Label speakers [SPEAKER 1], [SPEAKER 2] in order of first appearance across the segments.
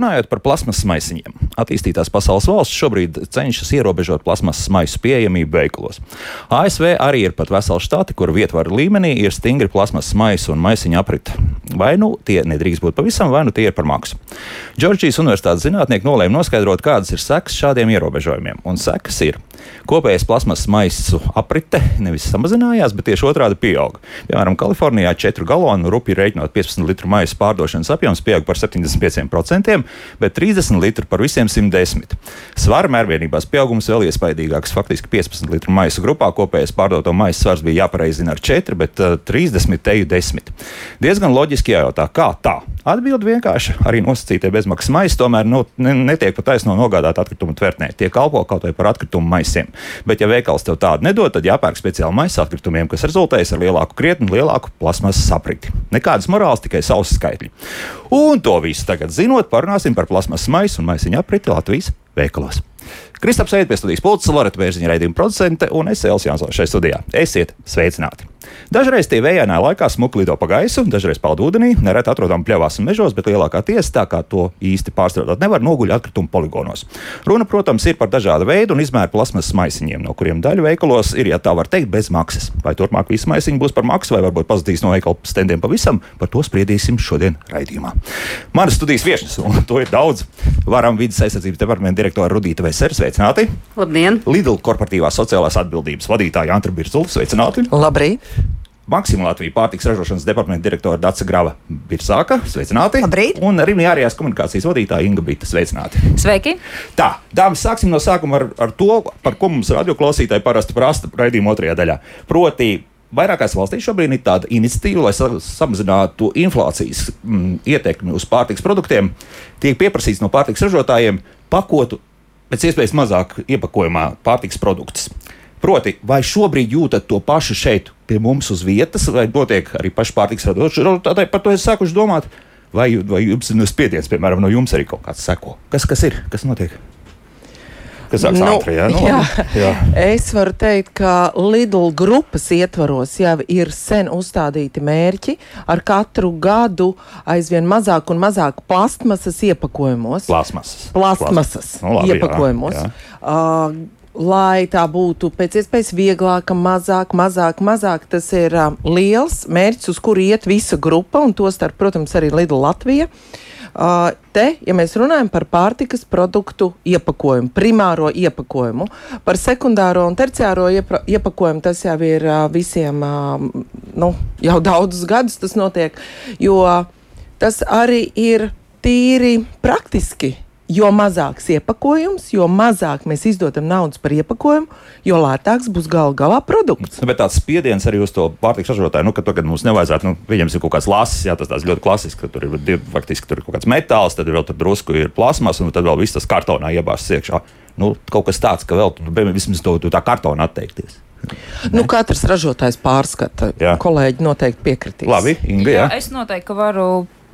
[SPEAKER 1] Runājot par plasmasas maisiņiem, attīstītās pasaules valsts šobrīd cenšas ierobežot plasmasas maisu pieejamību veikalos. ASV arī ir pat veseli štati, kur vietvaru līmenī ir stingri plasmasas maisu un maisiņu aprite. Vai nu tie nedrīkst būt pavisam, vai nu tie ir par maksu. Džordžijas Universitātes zinātnieki nolēma noskaidrot, kādas ir sekas šādiem ierobežojumiem. Un sekas ir kopējais plasmasas maisu aprite nevis samazinājās, bet tieši otrādi pieauga. Piemēram, Kalifornijā 4 galonu rupi rēķinot 15 litru maisu pārdošanas apjoms pieaug par 75% bet 30 litru par visiem 110. Svara mērvienībās pieaugums vēl iespaidīgāks. Faktiski 15 litru maisa grupā kopējais pārdoto maisa svars bija jāpareizina ar 4, bet uh, 30 teju 10. Diezgan loģiski jājautā, kā tā. Atbilde vienkārši arī nosacītie bezmaksas maisi tomēr nu, netiek pat taisno nogādāt atkritumu tvertnē. Tie kalpo kaut vai par atkritumu maisiem. Bet, ja veikals tev tādu nedod, tad jāpērk speciāli maisa atkritumiem, kas rezultējas ar lielāku, krietni lielāku plasmasas apriti. Nekādas morāls, tikai savs skaitļi. Un to visu tagad zinot, parunāsim par plasmasas maisu un maisiņu apriti Latvijas veikalos. Kristaps Eidpēc studijas pulces, Loreta Bērziņa raidījuma producente un es Jansons šajā studijā. Esiet sveicināti! Dažreiz tie vējainā laikā smuki lido pa gaisu, dažreiz peld ūdenī, nereti atrodam pļavās un mežos, bet lielākā tiesa, tā kā to īsti pārstrādāt nevar, noguļ atkritumu poligonos. Runa, protams, ir par dažādu veidu un izmēru plasmasas maisiņiem, no kuriem daļa veikalos ir, ja tā var teikt, bez maksas. Vai turpmāk visi maisiņi būs par maksu, vai varbūt pazudīs no veikala standiem pavisam, par to spriedīsim šodien raidījumā. Manas studijas viesnes, un to ir daudz, varam vidas aizsardzības departamenta direktora Rudīta Vesera, sveicināti!
[SPEAKER 2] Labdien!
[SPEAKER 1] Lidl korporatīvās sociālās atbildības vadītāja Antra Birzula, sveicināti!
[SPEAKER 3] Labrīt!
[SPEAKER 1] Maksimā Latvijas pārtiks ražošanas departamenta direktora Dāca Grava Birsāka. Sveicināti!
[SPEAKER 3] Labrīt!
[SPEAKER 1] Un arī ārējās komunikācijas vadītāja Inga Bita. Sveicināti!
[SPEAKER 2] Sveiki!
[SPEAKER 1] Tā, dāmas, sāksim no sākuma ar, ar to, par ko mums radioklausītāji parasti prasa raidījuma otrajā daļā. Proti, Vairākās valstīs šobrīd ir tāda iniciatīva, lai samazinātu inflācijas mm, ietekmi uz pārtiks produktiem. Tiek pieprasīts no pārtiks ražotājiem pakotu pēc iespējas mazāk iepakojumā pārtiks produktus. Proti, vai šobrīd jūtat to pašu šeit, pie mums uz vietas, vai notiek arī paši pārtiks ražotāji par to sākuši domāt, vai, vai jums ir spiediens, piemēram, no jums arī kaut kāds seko? Kas, kas ir? Kas notiek? Kas sāks nu, ātri, jā? Nu,
[SPEAKER 3] jā. jā. Es varu teikt, ka Lidl grupas ietvaros jau ir sen uzstādīti mērķi ar katru gadu aizvien mazāk un mazāk plastmasas iepakojumos.
[SPEAKER 1] Plasmasas.
[SPEAKER 3] Plasmasas
[SPEAKER 1] Nu, labi, jā,
[SPEAKER 3] iepakojumos.
[SPEAKER 1] jā.
[SPEAKER 3] Uh, lai tā būtu pēc iespējas vieglāka, mazāk, mazāk, mazāk. Tas ir uh, liels mērķis, uz kuru iet visa grupa, un tostarp, protams, arī Lidl Latvija. Uh, te, ja mēs runājam par pārtikas produktu iepakojumu, primāro iepakojumu, par sekundāro un terciāro iepa iepakojumu, tas jau ir uh, visiem uh, nu, jau daudzus gadus tas notiek, jo tas arī ir tīri praktiski. Jo mazāks iepakojums, jo mazāk mēs izdodam naudas par iepakojumu, jo lētāks būs gal galā produkts.
[SPEAKER 1] Nu, bet tāds spiediens arī uz to pārtiks ražotāju, nu, ka tagad mums nevajadzētu, nu, viņiem ir kaut kāds lasis, jā, tas tāds ļoti klasisks, ka tur ir faktiski tur ir kaut kāds metāls, tad vēl tur drusku ir plasmas, un tad vēl viss tas kartonā iebāzts iekšā. Nu, kaut kas tāds, ka vēl tu, nu, vismaz to, to tā kartona atteikties.
[SPEAKER 3] Nu, katrs ražotājs pārskata.
[SPEAKER 1] Jā.
[SPEAKER 3] Kolēģi noteikti piekritīs.
[SPEAKER 1] Labi, Inga, jā.
[SPEAKER 2] Jā, es noteikti varu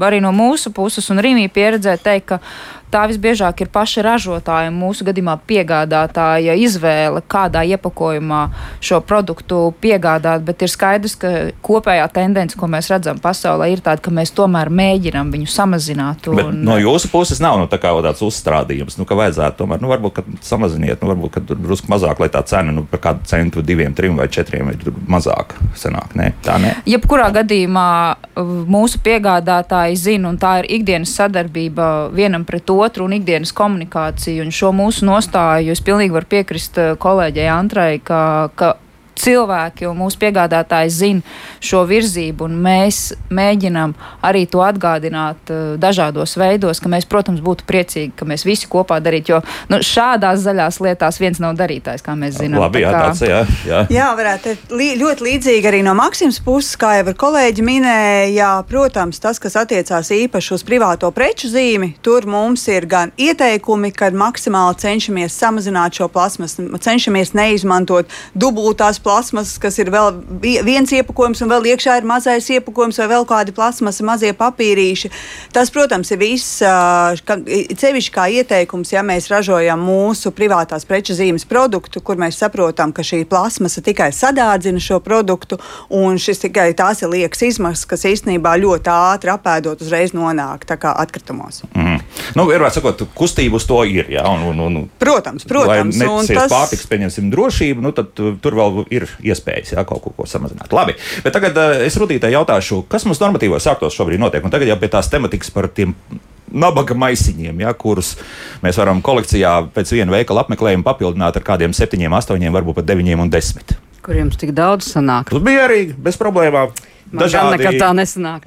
[SPEAKER 2] arī no mūsu puses un Rīmī pieredzēt, teikt, ka tā visbiežāk ir paša ražotāja, mūsu gadījumā piegādātāja izvēle, kādā iepakojumā šo produktu piegādāt. Bet ir skaidrs, ka kopējā tendence, ko mēs redzam pasaulē, ir tāda, ka mēs tomēr mēģinām viņu samazināt.
[SPEAKER 1] Bet no jūsu puses nav nu, tā kā tāds uzstādījums, nu, ka vajadzētu tomēr, nu, varbūt, samaziniet, nu, varbūt, drusku mazāk, lai tā cena, nu, par kādu centu, diviem, trim vai četriem ir mazāk sanāk. Nē, tā nē.
[SPEAKER 2] Jebkurā gadījumā mūsu piegādātāji zina, un tā ir ikdienas sadarbība vienam pret otru un ikdienas komunikācija. Un šo mūsu nostāju es pilnīgi varu piekrist uh, kolēģei Antrai, ka, ka cilvēki un mūsu piegādātāji zina šo virzību, un mēs mēģinām arī to atgādināt uh, dažādos veidos, ka mēs, protams, būtu priecīgi, ka mēs visi kopā darītu, jo nu, šādās zaļās lietās viens nav darītājs, kā mēs zinām.
[SPEAKER 1] Labi, jā,
[SPEAKER 2] Tā kā-
[SPEAKER 1] tāds, jā, jā.
[SPEAKER 4] Jā, varētu lī, ļoti līdzīgi arī no Maksimas puses, kā jau ir kolēģi minēja. Protams, tas, kas attiecās īpaši uz privāto preču zīmi, tur mums ir gan ieteikumi, kad maksimāli cenšamies samazināt šo plasmas, cenšamies neizmantot dubultās plasmas, kas ir vēl viens iepakojums, un vēl iekšā ir mazais iepakojums, vai vēl kādi plasmas, mazie papīrīši. Tas, protams, ir viss, cevišķi kā ieteikums, ja mēs ražojam mūsu privātās preču zīmes produktu, kur mēs saprotam, ka šī plasmasa tikai sadārdzina šo produktu, un šis tikai tās ir liekas izmaksas, kas īstenībā ļoti ātri apēdot uzreiz nonāk atkritumos.
[SPEAKER 1] Mm nu, ir, sakot, kustība uz to ir. Jā, un, un, un,
[SPEAKER 4] protams, protams.
[SPEAKER 1] Lai tas... pārtiks, pieņemsim, drošību, nu, tad tur vēl ir iespējas jā, kaut ko, ko samazināt. Labi, bet tagad uh, es Rudītē jautāšu, kas mums normatīvos aktos šobrīd notiek, un tagad jau pie tās tematikas par tiem nabaga maisiņiem, ja, kurus mēs varam kolekcijā pēc viena veikala apmeklējuma papildināt ar kādiem septiņiem, astoņiem, varbūt pat deviņiem un desmit.
[SPEAKER 5] Kur jums tik daudz sanāk?
[SPEAKER 1] Tas bija arī bez problēmām.
[SPEAKER 5] Man dažādi... gan tā nesanāk.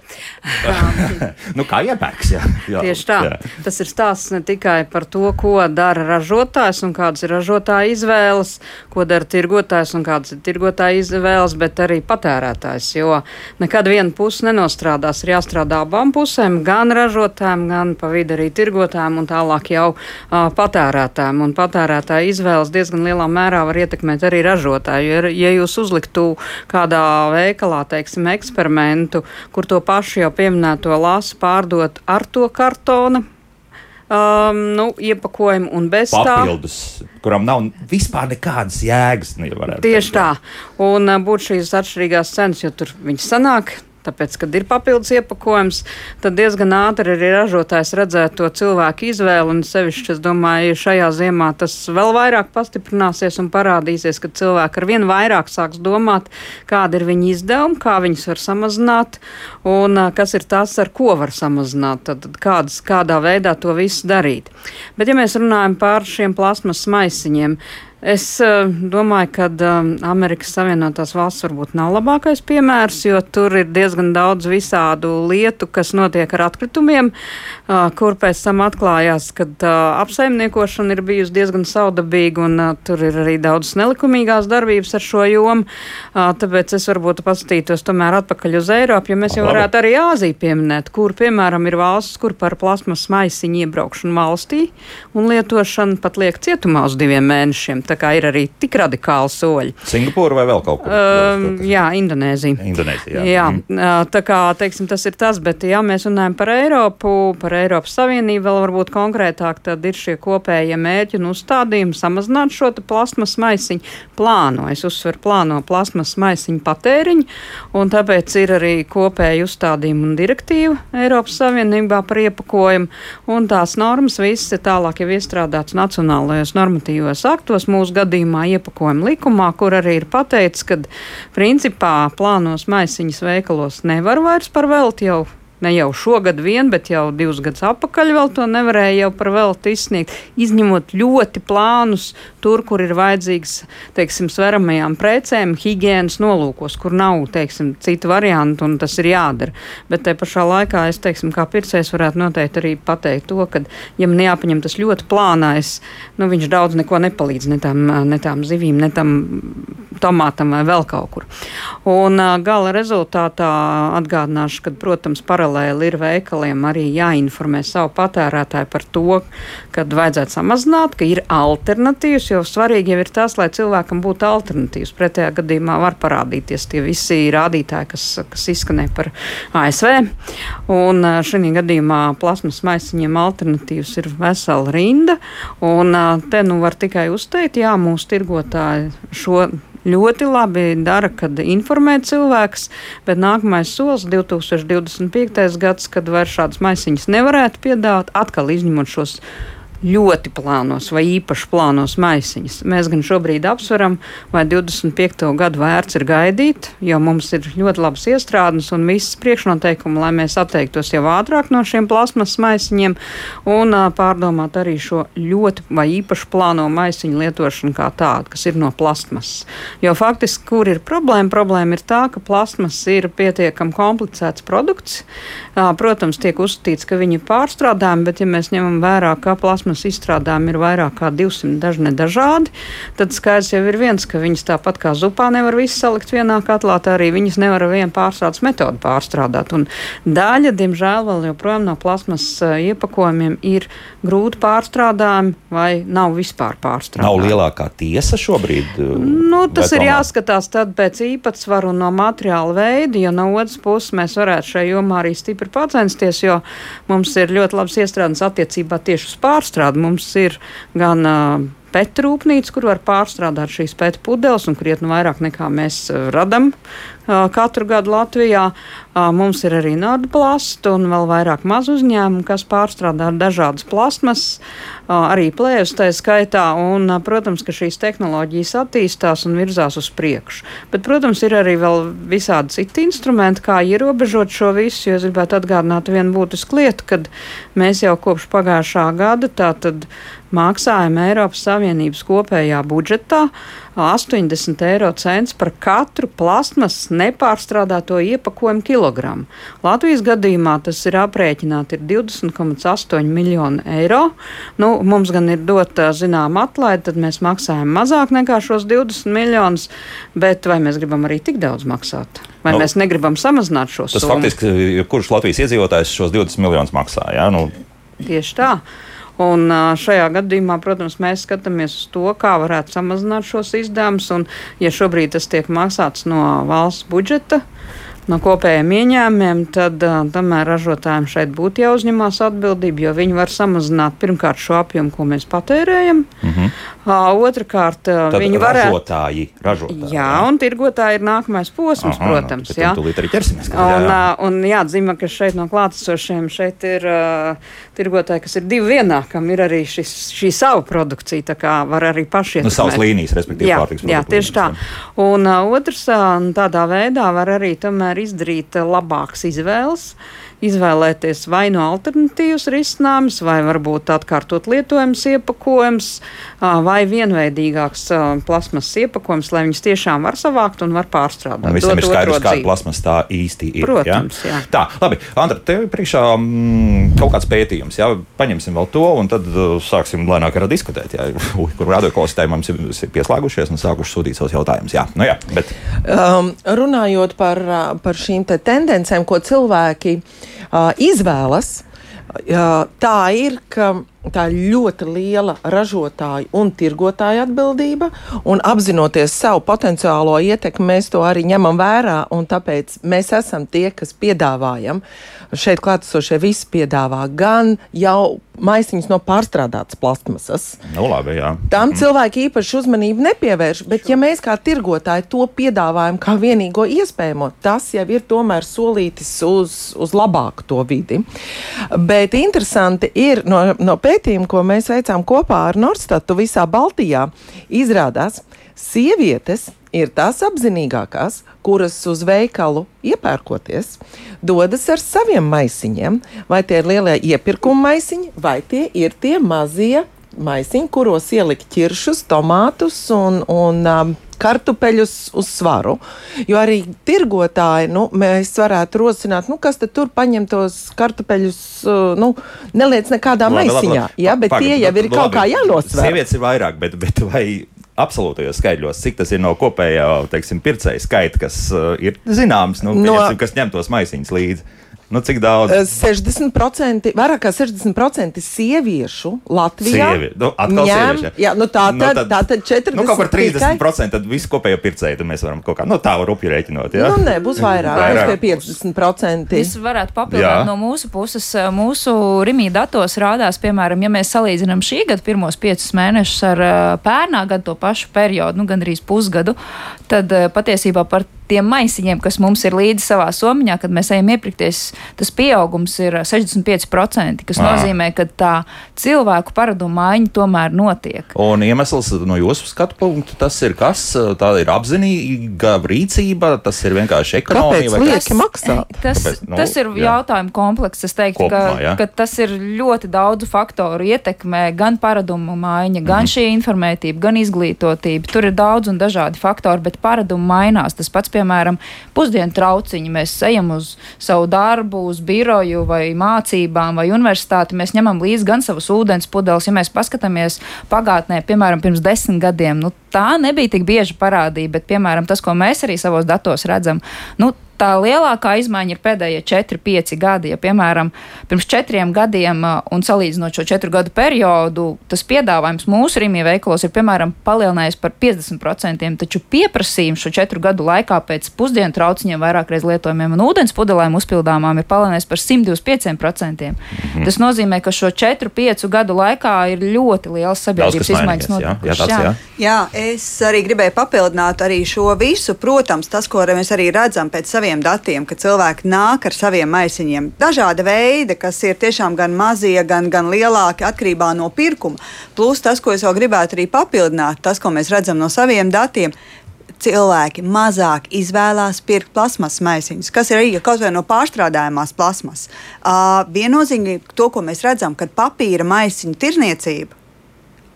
[SPEAKER 1] nu, kā iepērks, jā. jā.
[SPEAKER 5] Tieši tā. Jā. Tas ir stāsts ne tikai par to, ko dara ražotājs un kādas ir ražotāja izvēles, ko dara tirgotājs un kādas ir tirgotāja izvēles, bet arī patērētājs. Jo nekad viena puse nenostrādās. Ir jāstrādā abām pusēm, gan ražotājiem, gan pa vidu arī tirgotājiem un tālāk jau uh, patērētājiem. Un patērētāja izvēles diezgan lielā mērā var ietekmēt arī ražotāju. Ja, ja jūs uzliktu kādā veikalā, teiksim, eksperimentu, kur to pašu jau pieminēto lasu pārdot ar to kartona um, nu, iepakojumu un bez
[SPEAKER 1] Papildus, tā. Kuram nav vispār nekādas jēgas. Nu,
[SPEAKER 5] Tieši teikt. tā. Un uh, būtu šīs atšķirīgās cenas, jo tur viņi sanāk Tāpēc, kad ir papildus iepakojums, tad diezgan ātri arī ražotājs redzētu to cilvēku izvēli. Un sevišķi, es domāju, šajā ziemā tas vēl vairāk pastiprināsies un parādīsies, ka cilvēki ar vien vairāk sāks domāt, kāda ir viņa izdevuma, kā viņus var samazināt un kas ir tas, ar ko var samazināt, tad, tad kādas, kādā veidā to visu darīt. Bet, ja mēs runājam par šiem plasmas maisiņiem, Es uh, domāju, ka uh, Amerikas Savienotās valsts varbūt nav labākais piemērs, jo tur ir diezgan daudz visādu lietu, kas notiek ar atkritumiem, uh, kur pēc tam atklājās, ka uh, apsaimniekošana ir bijusi diezgan saudabīga un tur ir arī daudz nelikumīgās darbības ar šo jomu. Tāpēc es varbūt paskatītos tomēr atpakaļ uz Eiropu, jo mēs jau varētu arī Āziju pieminēt, kur, piemēram, ir valsts, kur par plasmas maisiņu iebraukšanu valstī un lietošanu pat liek cietumā uz diviem mēnešiem. Ir arī tik radikāli soļi.
[SPEAKER 1] Singapūra vai vēl kaut kur?
[SPEAKER 5] Uh, jā, Indonēzija.
[SPEAKER 1] Indonēzija jā.
[SPEAKER 5] jā mm. Tā kā teiksim, tas ir tas, bet ja mēs runājam par Eiropu, par Eiropas Savienību, vēl varbūt konkrētāk, tad ir šie kopējie mērķi un uzstādījumi samazināt šo plasmas maisiņu plāno. Es uzsveru plāno plasmas maisiņu patēriņu, un tāpēc ir arī kopēji uzstādījumi un direktīva Eiropas Savienībā par iepakojumu, un tās normas visas ir tālāk jau iestrādātas nacionālajos normatīvos aktos mūsu gadījumā iepakojuma likumā, kur arī ir pateicis, ka principā plānos maisiņas veikalos nevar vairs par velti jau Ne jau šogad vien, bet jau divus gadus atpakaļ vēl to nevarēja jau par velti izsniegt, izņemot ļoti plānus tur, kur ir vajadzīgs, teiksim, sveramajām precēm, higiēnas nolūkos, kur nav, teiksim, citu variantu, un tas ir jādara. Bet te pašā laikā es, teiksim, kā pircējs varētu noteikti arī pateikt to, ka, ja man jāpaņem tas ļoti plānais, nu, viņš daudz neko nepalīdz ne tām, ne tām zivīm, ne tam tomātam vai vēl kaut kur. Un gala rezultātā atgādināšu, ka, protams, paralēli paralēli ir veikaliem arī jāinformē savu patērētāju par to, kad vajadzētu samazināt, ka ir alternatīvas, jo svarīgi jau ir tas, lai cilvēkam būtu alternatīvas. Pretējā gadījumā var parādīties tie visi rādītāji, kas, kas izskanēja par ASV. Un šajā gadījumā plasmas maisiņiem alternatīvas ir vesela rinda. Un te nu var tikai uzteikt, jā, mūsu tirgotāji šo ļoti labi dara, kad informē cilvēks, bet nākamais solis - 2025. gads, kad vairs šādas maisiņas nevarētu piedāvāt, atkal izņemot šos ļoti plānos vai īpaši plānos maisiņus. Mēs gan šobrīd apsveram, vai 25. gadu vērts ir gaidīt, jo mums ir ļoti labas iestrādes un visas priekšnoteikumi, lai mēs atteiktos jau ātrāk no šiem plasmas maisiņiem un uh, pārdomāt arī šo ļoti vai īpaši plāno maisiņu lietošanu kā tādu, kas ir no plasmas. Jo faktiski, kur ir problēma? Problēma ir tā, ka plasmas ir pietiekami komplicēts produkts. Uh, protams, tiek uzskatīts, ka viņi ir pārstrādājumi, bet ja mēs ņemam vērā, ka plasmas plasmas izstrādājumi ir vairāk kā 200 daži nedažādi, tad skaidrs jau ir viens, ka viņas tāpat kā zupā nevar visu salikt vienā katlā, tā arī viņas nevar ar vienu pārstrādes metodu pārstrādāt. Un daļa, diemžēl, vēl joprojām no plasmas iepakojumiem ir grūti pārstrādājumi vai nav vispār pārstrādājumi.
[SPEAKER 1] Nav lielākā tiesa šobrīd.
[SPEAKER 5] Nu, tas ir jāskatās tad pēc īpatsvaru no materiāla veida, jo no otras puses mēs varētu šajā jomā arī stipri pacensties, jo mums ir ļoti labs iestrādes attiecībā tieši uz pārstrādi. Mums ir gan uh, pēta rūpnīca, kur var pārstrādāt šīs pēta pudeles, un krietni vairāk nekā mēs radām katru gadu Latvijā. Mums ir arī nāda plasta un vēl vairāk mazu uzņēmumu, kas pārstrādā dažādas plasmas, arī plēves tā skaitā. Un, protams, ka šīs tehnoloģijas attīstās un virzās uz priekšu. Bet, protams, ir arī vēl visādi citi instrumenti, kā ierobežot šo visu. Es gribētu atgādināt vienu būtisku lietu, kad mēs jau kopš pagājušā gada tātad maksājam Eiropas Savienības kopējā budžetā 80 eiro cents par katru plasmas nepārstrādāto iepakojumu kilogramu. Latvijas gadījumā tas ir aprēķināti ir 20,8 miljoni eiro. Nu, mums gan ir dota zinām atlaide, tad mēs maksājam mazāk nekā šos 20 miljonus, bet vai mēs gribam arī tik daudz maksāt? Vai nu, mēs negribam samazināt šo
[SPEAKER 1] summu? Tas faktiski, kurš Latvijas iedzīvotājs šos 20 miljonus maksā? Ja? Nu.
[SPEAKER 5] Tieši tā. Un šajā gadījumā, protams, mēs skatāmies uz to, kā varētu samazināt šos izdevumus. Ja šobrīd tas tiek maksāts no valsts budžeta, no kopējiem ieņēmumiem, tad tomēr ražotājiem šeit būtu jāuzņemās atbildība, jo viņi var samazināt pirmkārt šo apjomu, ko mēs patērējam. Mm -hmm. Otrakārt, uh, viņi var.
[SPEAKER 1] Ražotāji, ražotāji.
[SPEAKER 5] Jā, jā, un tirgotāji ir nākamais posms, Aha, protams. Jā,
[SPEAKER 1] tūlīt arī ķersimies.
[SPEAKER 5] Un, jā, un jāatzīmē, ka šeit no klātesošiem šeit ir uh, tirgotāji, kas ir divi vienā, kam ir arī šis, šī sava produkcija, tā kā var arī paši.
[SPEAKER 1] Nu, savas līnijas, respektīvi,
[SPEAKER 5] jā, jā, tieši tā. Un uh, otrs, uh, tādā veidā var arī tomēr var izdarīt eh, labākas izvēles, izvēlēties vai no alternatīvas risinājumus, vai varbūt atkārtot lietojams iepakojums, vai vienveidīgāks plasmas iepakojums, lai viņas tiešām var savākt un var pārstrādāt.
[SPEAKER 1] Un visam ir skaidrs, kāda plasmas tā īsti ir.
[SPEAKER 5] Protams,
[SPEAKER 1] ja? jā. Tā, labi, Andra, tev ir priekšā mm, kaut kāds pētījums, jā, paņemsim vēl to un tad uh, sāksim lēnāk arī diskutēt, jā, kur radioklausītāji mums ir, pieslēgušies un sākuši sūtīt savus jautājumus. Jā, nu jā, bet.
[SPEAKER 3] Um, runājot par, par šīm te tendencēm, ko cilvēki uh, izvēlas, tā ir, ka tā ir ļoti liela ražotāju un tirgotāju atbildība, un apzinoties savu potenciālo ietekmi, mēs to arī ņemam vērā, un tāpēc mēs esam tie, kas piedāvājam. Šeit klātesošie visi piedāvā gan jau maisiņus no pārstrādātas plastmasas.
[SPEAKER 1] Nu, labi, jā.
[SPEAKER 3] Tam mm. cilvēki īpaši uzmanību nepievērš, bet ja mēs kā tirgotāji to piedāvājam kā vienīgo iespējamo, tas jau ir tomēr solītis uz, uz labāku to vidi. Bet interesanti ir no, no pētījuma, ko mēs veicām kopā ar Norstatu visā Baltijā, izrādās, sievietes ir tās apzinīgākās, kuras uz veikalu iepērkoties, dodas ar saviem maisiņiem. Vai tie ir lielie iepirkuma maisiņi, vai tie ir tie mazie maisiņi, kuros ielikt ķiršus, tomātus un, un um, kartupeļus uz svaru. Jo arī tirgotāji, nu, mēs varētu rosināt, nu, kas tad tur paņem tos kartupeļus, uh, nu, neliec nekādā labi, maisiņā. Labi, labi. Jā, bet Pagad, tie jau ir labi. kaut kā jānosver.
[SPEAKER 1] Sievietes ir vairāk, bet, bet vai absolūtajos skaidros, cik tas ir no kopējā teiksim, pircēja skaita, kas uh, ir zināms, nu, no, kas ņem tos maisiņus līdzi. Nu, cik daudz?
[SPEAKER 3] 60%, eh, vairāk kā 60% sieviešu Latvijā.
[SPEAKER 1] Sievi. Nu, atkal ņem, sievieši.
[SPEAKER 3] Jā, nu tā nu, tad, nu, tad, tā tad 40%. Nu,
[SPEAKER 1] kaut kur 30% tad visu kopējo pircēju, tad mēs varam kaut kā, nu tā var rupi rēķinot, jā?
[SPEAKER 3] Nu, nē, būs vairāk, vairāk. pie 50%.
[SPEAKER 2] Es varētu papildināt no mūsu puses. Eh, mūsu rimī datos rādās, piemēram, ja mēs salīdzinām šī gada pirmos piecus mēnešus ar eh, pērnā gadu to pašu periodu, nu gandrīz pusgadu, tad patiesībā par tiem maisiņiem, kas mums ir līdzi savā somiņā, kad mēs ejam iepirkties, tas pieaugums ir 65%, kas à. nozīmē, ka tā cilvēku paradumu maiņa tomēr notiek.
[SPEAKER 1] Un iemesls no jūsu skatu punkta tas ir kas? Tā ir apzinīga rīcība, tas ir vienkārši ekonomija.
[SPEAKER 3] Kāpēc lieki maksāt?
[SPEAKER 2] Tas, Kāpēc? Nu, tas ir jā. jautājuma komplekss. Es teiktu, Kopumā, ka, jā. ka tas ir ļoti daudzu faktoru ietekmē gan paradumu maiņa, gan mm -hmm. šī informētība, gan izglītotība. Tur ir daudz un dažādi faktori, bet paradumu mainās. Tas pats, piemēram, pusdienu trauciņi. Mēs ejam uz savu darbu, uz biroju vai mācībām vai universitāti. Mēs ņemam līdzi gan savus ūdens pudeles, ja mēs paskatāmies pagātnē, piemēram, pirms desmit gadiem. Nu, tā nebija tik bieža parādība, bet, piemēram, tas, ko mēs arī savos datos redzam, nu, tā lielākā izmaiņa ir pēdējie 4-5 gadi. Ja, piemēram, pirms četriem gadiem, un salīdzinot šo četru gadu periodu, tas piedāvājums mūsu rīmī veikalos ir piemēram palielinājies par 50%, taču pieprasījums šo četru gadu laikā pēc pusdienu trauciņiem, vairāk reiz lietojumiem un ūdens pudelēm uzpildāmām ir palielinājies par 125%. Mhm. Tas nozīmē, ka šo 4-5 gadu laikā ir ļoti liels sabiedrības izmaiņas
[SPEAKER 1] notikušas. Jā, jā, jā.
[SPEAKER 4] jā, es arī gribēju papildināt arī šo visu. Protams, tas, ko mēs arī redzam pēc saviem saviem datiem, ka cilvēki nāk ar saviem maisiņiem. Dažāda veida, kas ir tiešām gan mazie, gan, gan lielāki atkarībā no pirkuma. Plus tas, ko es vēl gribētu arī papildināt, tas, ko mēs redzam no saviem datiem, cilvēki mazāk izvēlās pirkt plasmas maisiņus, kas ir arī kaut vai no pārstrādājumās plasmas. Uh, viennozīmīgi to, ko mēs redzam, kad papīra maisiņu tirniecība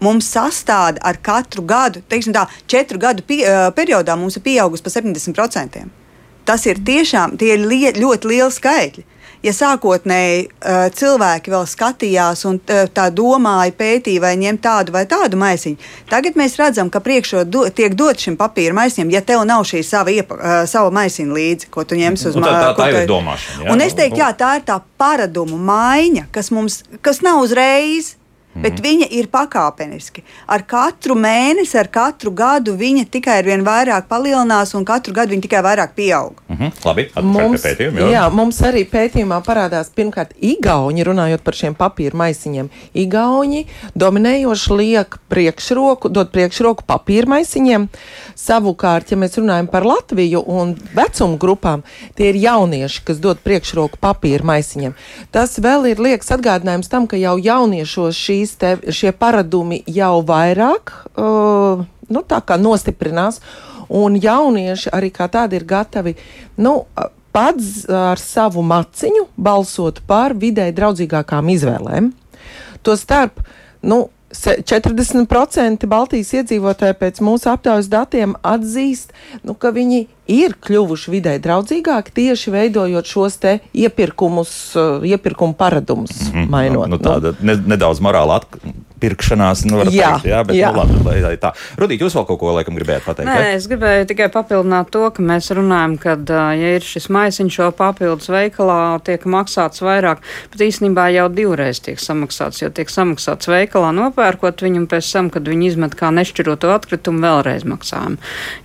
[SPEAKER 4] mums sastāda ar katru gadu, teiksim tā, četru gadu pie, uh, periodā mums ir pieaugusi par 70%. Tas ir tiešām ir li ļoti lieli skaitļi. Ja sākotnēji uh, cilvēki vēl skatījās un uh, tā domāja, pētīja, vai ņemt tādu vai tādu maisiņu, tagad mēs redzam, ka priekšrocība do, tiek dot šim papīra maisiņam, ja tev nav šī sava, iepa, uh, sava maisiņa līdzi, ko tu ņemsi uz
[SPEAKER 1] mājas. Tā, tā, tā ir domāšana.
[SPEAKER 4] Jā? Un es teiktu, jā, tā ir tā paradumu maiņa, kas mums kas nav uzreiz bet mm. viņa ir pakāpeniski. Ar katru mēnesi, ar katru gadu viņa tikai ar vien vairāk palielinās, un katru gadu viņa tikai vairāk pieaug.
[SPEAKER 1] Mm -hmm. Labi,
[SPEAKER 3] mums,
[SPEAKER 1] pētījumu,
[SPEAKER 3] jā. jā, mums arī pētījumā parādās pirmkārt Igauni, runājot par šiem papīra maisiņiem. Igauni dominējoši liek priekšroku, dod priekšroku papīra maisiņiem. Savukārt, ja mēs runājam par Latviju un vecumu grupām, tie ir jaunieši, kas dod priekšroku papīra maisiņiem. Tas vēl ir liekas atgādinājums tam, ka jau jauniešos šī te, šie paradumi jau vairāk uh, nu, nostiprinās, un jaunieši arī kā tādi ir gatavi. Nu, Pats ar savu maciņu balsot par vidē draudzīgākām izvēlēm. Tostarp, nu, 40% Baltijas iedzīvotāji pēc mūsu aptaujas datiem atzīst, nu, ka viņi ir kļuvuši vidē draudzīgāki tieši veidojot šos iepirkumus, uh, iepirkumu paradumus, mm -hmm. mainot.
[SPEAKER 1] Nu, nu, tāda ne, nedaudz morāla pirkšanās, nu, jā, teikt, jā, bet, jā. Nu, labi, lai, lai tā. Rudīt, jūs vēl kaut ko laikam gribējāt pateikt?
[SPEAKER 5] Nē, ja? es gribēju tikai papildināt to, ka mēs runājam, ka, ja ir šis maisiņš jau papildus veikalā, tiek maksāts vairāk, bet īstenībā jau divreiz tiek samaksāts, jo tiek samaksāts veikalā nopērkot viņu un pēc tam, kad viņi izmet kā nešķiroto atkritumu, vēlreiz maksājam.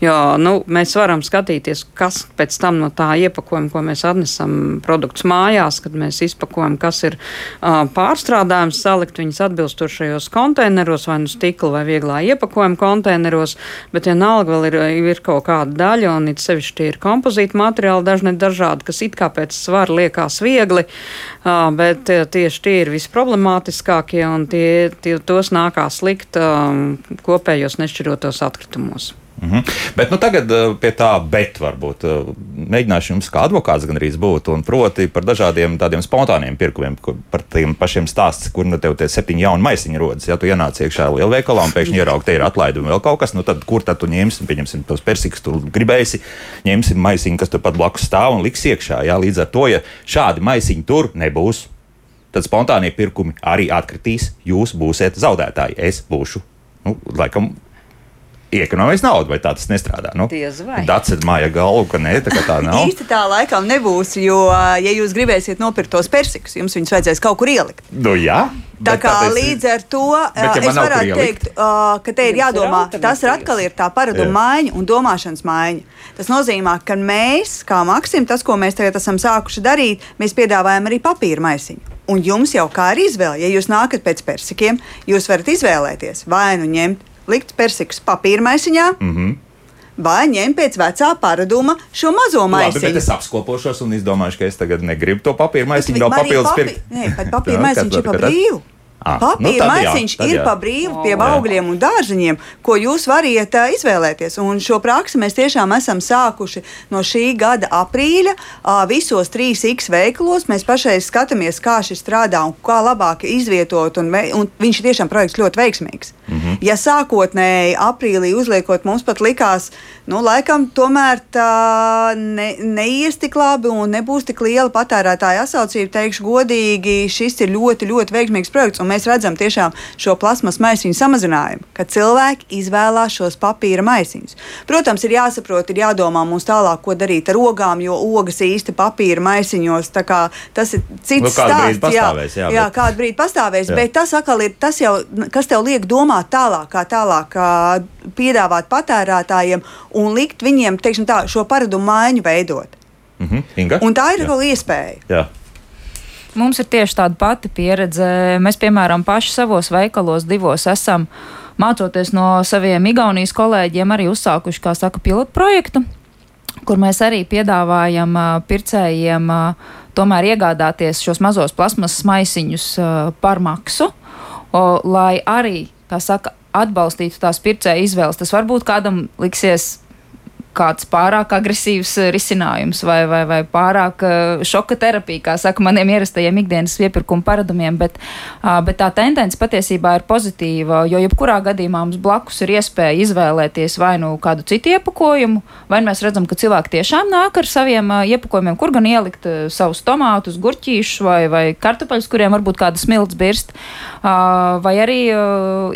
[SPEAKER 5] Jo, nu, mēs varam skatīties, kas pēc tam no tā iepakojuma, ko mēs atnesam produktus mājās, kad mēs izpakojam, kas ir uh, pārstrādājums, salikt viņus atbilstošajos tādos konteineros, vai nu stikla vai vieglā iepakojuma konteineros, bet vienalga vēl ir, ir kaut kāda daļa, un it sevišķi tie ir kompozīti materiāli, dažni dažādi, kas it kā pēc svara liekas viegli, bet tieši tie ir visproblemātiskākie, un tie, tie tos nākās likt kopējos nešķirotos atkritumos.
[SPEAKER 1] Mm -hmm. Bet nu, tagad uh, pie tā, bet varbūt uh, mēģināšu jums kā advokāts gan arī būt, un proti par dažādiem tādiem spontāniem pirkumiem, kur, par tiem pašiem stāstiem, kur nu tev tie septiņi jauni maisiņi rodas. Ja tu ienāc iekšā lielveikalā un pēkšņi ieraugi, te ir atlaidi un vēl kaut kas, nu tad kur tad tu ņemsi, pieņemsim tos persikus, tu gribēsi, ņemsim maisiņu, kas tur pat blakus stāv un liks iekšā. Ja? Līdz ar to, ja šādi maisiņi tur nebūs, tad spontānie pirkumi arī atkritīs, jūs būsiet zaudētāji. Es būšu, nu, laikam, iekonomēs naudu, vai tā tas nestrādā. Nu, ir māja galva, ka nē, tā, tā nav.
[SPEAKER 4] Īsti tā laikam nebūs, jo, ja jūs gribēsiet nopirkt tos persikus, jums viņus vajadzēs kaut kur ielikt.
[SPEAKER 1] Nu, jā.
[SPEAKER 4] Tā kā tas, līdz ar to bet, ja es varētu teikt, uh, ka te ir jādomā, tas ir atkal ir tā paraduma maiņa un domāšanas maiņa. Tas nozīmē, ka mēs, kā Maksim, tas, ko mēs tagad esam sākuši darīt, mēs piedāvājam arī papīra maisiņu. Un jums jau kā ir izvēle, ja jūs nākat pēc persikiem, jūs varat izvēlēties vai nu ņemt likt persikus papīra maisiņā. Mm -hmm. Vai ņemt pēc vecā paraduma šo mazo maisiņu?
[SPEAKER 1] Labi, es apskopošos un izdomāju, ka es tagad negribu to papīra maisiņu vēl papildus pirkt.
[SPEAKER 4] Nē, pat papīra maisiņš ir pa brīvu. Ah, Papīra nu maisiņš jā, ir pa brīvu pie augļiem un dārziņiem, ko jūs varat uh, izvēlēties. Un šo praksi mēs tiešām esam sākuši no šī gada aprīļa. Uh, visos trīs X veikalos mēs pašai skatāmies, kā šis strādā un kā labāk izvietot. Un, un viņš ir tiešām projekts ļoti veiksmīgs. Mm -hmm. Ja sākotnēji aprīlī uzliekot, mums pat likās, nu, laikam tomēr tā ne, neies tik labi un nebūs tik liela patērētāja atsaucība, teikšu godīgi, šis ir ļoti, ļoti veiksmīgs projekts, mēs redzam tiešām šo plasmas maisiņu samazinājumu, ka cilvēki izvēlās šos papīra maisiņus. Protams, ir jāsaprot, ir jādomā mums tālāk, ko darīt ar ogām, jo ogas īsti papīra maisiņos, tā kā tas ir cits
[SPEAKER 1] Nu,
[SPEAKER 4] stāsts. Jā,
[SPEAKER 1] jā,
[SPEAKER 4] jā
[SPEAKER 1] bet-
[SPEAKER 4] kādu brīdi pastāvēs,
[SPEAKER 1] Jā.
[SPEAKER 4] bet tas atkal ir tas jau, kas tev liek domāt tālāk, kā tālāk ā, piedāvāt patērētājiem un likt viņiem, teiksim tā, šo paradumu maiņu veidot.
[SPEAKER 1] Mhm. Inga?
[SPEAKER 4] Un tā ir
[SPEAKER 1] Jā.
[SPEAKER 4] vēl iespēja.
[SPEAKER 1] Jā.
[SPEAKER 2] Mums ir tieši tāda pati pieredze. Mēs, piemēram, paši savos veikalos divos esam mācoties no saviem Igaunijas kolēģiem, arī uzsākuši, kā saka, pilotu projektu, kur mēs arī piedāvājam pircējiem tomēr iegādāties šos mazos plasmasas maisiņus par maksu, lai arī, kā saka, atbalstītu tās pircēja izvēles. Tas varbūt kādam liksies kāds pārāk agresīvs eh, risinājums vai, vai, vai pārāk eh, šoka terapija, kā saka, maniem ierastajiem ikdienas iepirkuma paradumiem, bet, bet tā tendence patiesībā ir pozitīva, jo jebkurā gadījumā mums blakus ir iespēja izvēlēties vai nu kādu citu iepakojumu, vai nu mēs redzam, ka cilvēki tiešām nāk ar saviem iepakojumiem, kur gan ielikt savus tomātus, gurķīšus vai, vai kartupeļus, kuriem varbūt kāda smilts birst, vai arī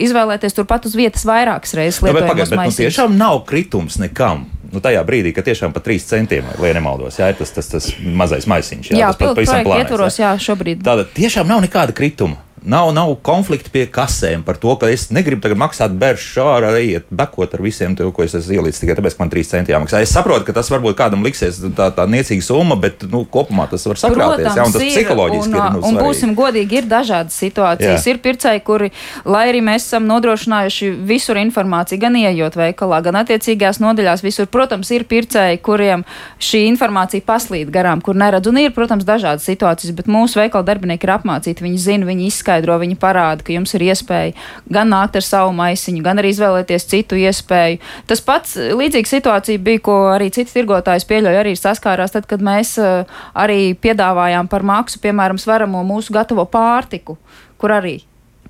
[SPEAKER 2] izvēlēties turpat uz vietas vairākas reizes
[SPEAKER 1] Nu, bet pagaid, bet nu, tiešām nav kritums nekam. Nu, tajā brīdī, kad tiešām pat 3 centiem, lai nemaldos, jā, ir tas, tas, tas mazais maisiņš.
[SPEAKER 2] Jā,
[SPEAKER 1] tas pat
[SPEAKER 2] pilotu
[SPEAKER 1] pavisam
[SPEAKER 2] jā, šobrīd.
[SPEAKER 1] Tātad tiešām nav nekāda krituma. Nav, nav konflikta pie kasēm par to, ka es negribu tagad maksāt bērnu ārā, ejiet bekot ar visiem, to, ko es esmu ielicis tikai tāpēc, ka man 3 centi jāmaksā. Es saprotu, ka tas varbūt kādam liksies tā, tā niecīga summa, bet nu, kopumā tas var sakrāties. Jā, un tas psiholoģiski
[SPEAKER 2] un,
[SPEAKER 1] ir. Nu,
[SPEAKER 2] un būsim godīgi, ir dažādas situācijas.
[SPEAKER 1] Jā.
[SPEAKER 2] Ir pircēji, kuri, lai arī mēs esam nodrošinājuši visur informāciju, gan ieejot veikalā, gan attiecīgās nodaļās, visur, protams, ir pircēji, kuriem šī informācija paslīd garām, kur neredz. Un ir, protams, dažādas situācijas, bet mūsu veikala darbinieki ir apmācīti. Viņi zina, viņi izskaidro, viņi parāda, ka jums ir iespēja gan nākt ar savu maisiņu, gan arī izvēlēties citu iespēju. Tas pats līdzīga situācija bija, ko arī citi tirgotājs pieļauj, arī saskārās tad, kad mēs eh, arī piedāvājām par maksu, piemēram, svaramo mūsu gatavo pārtiku, kur arī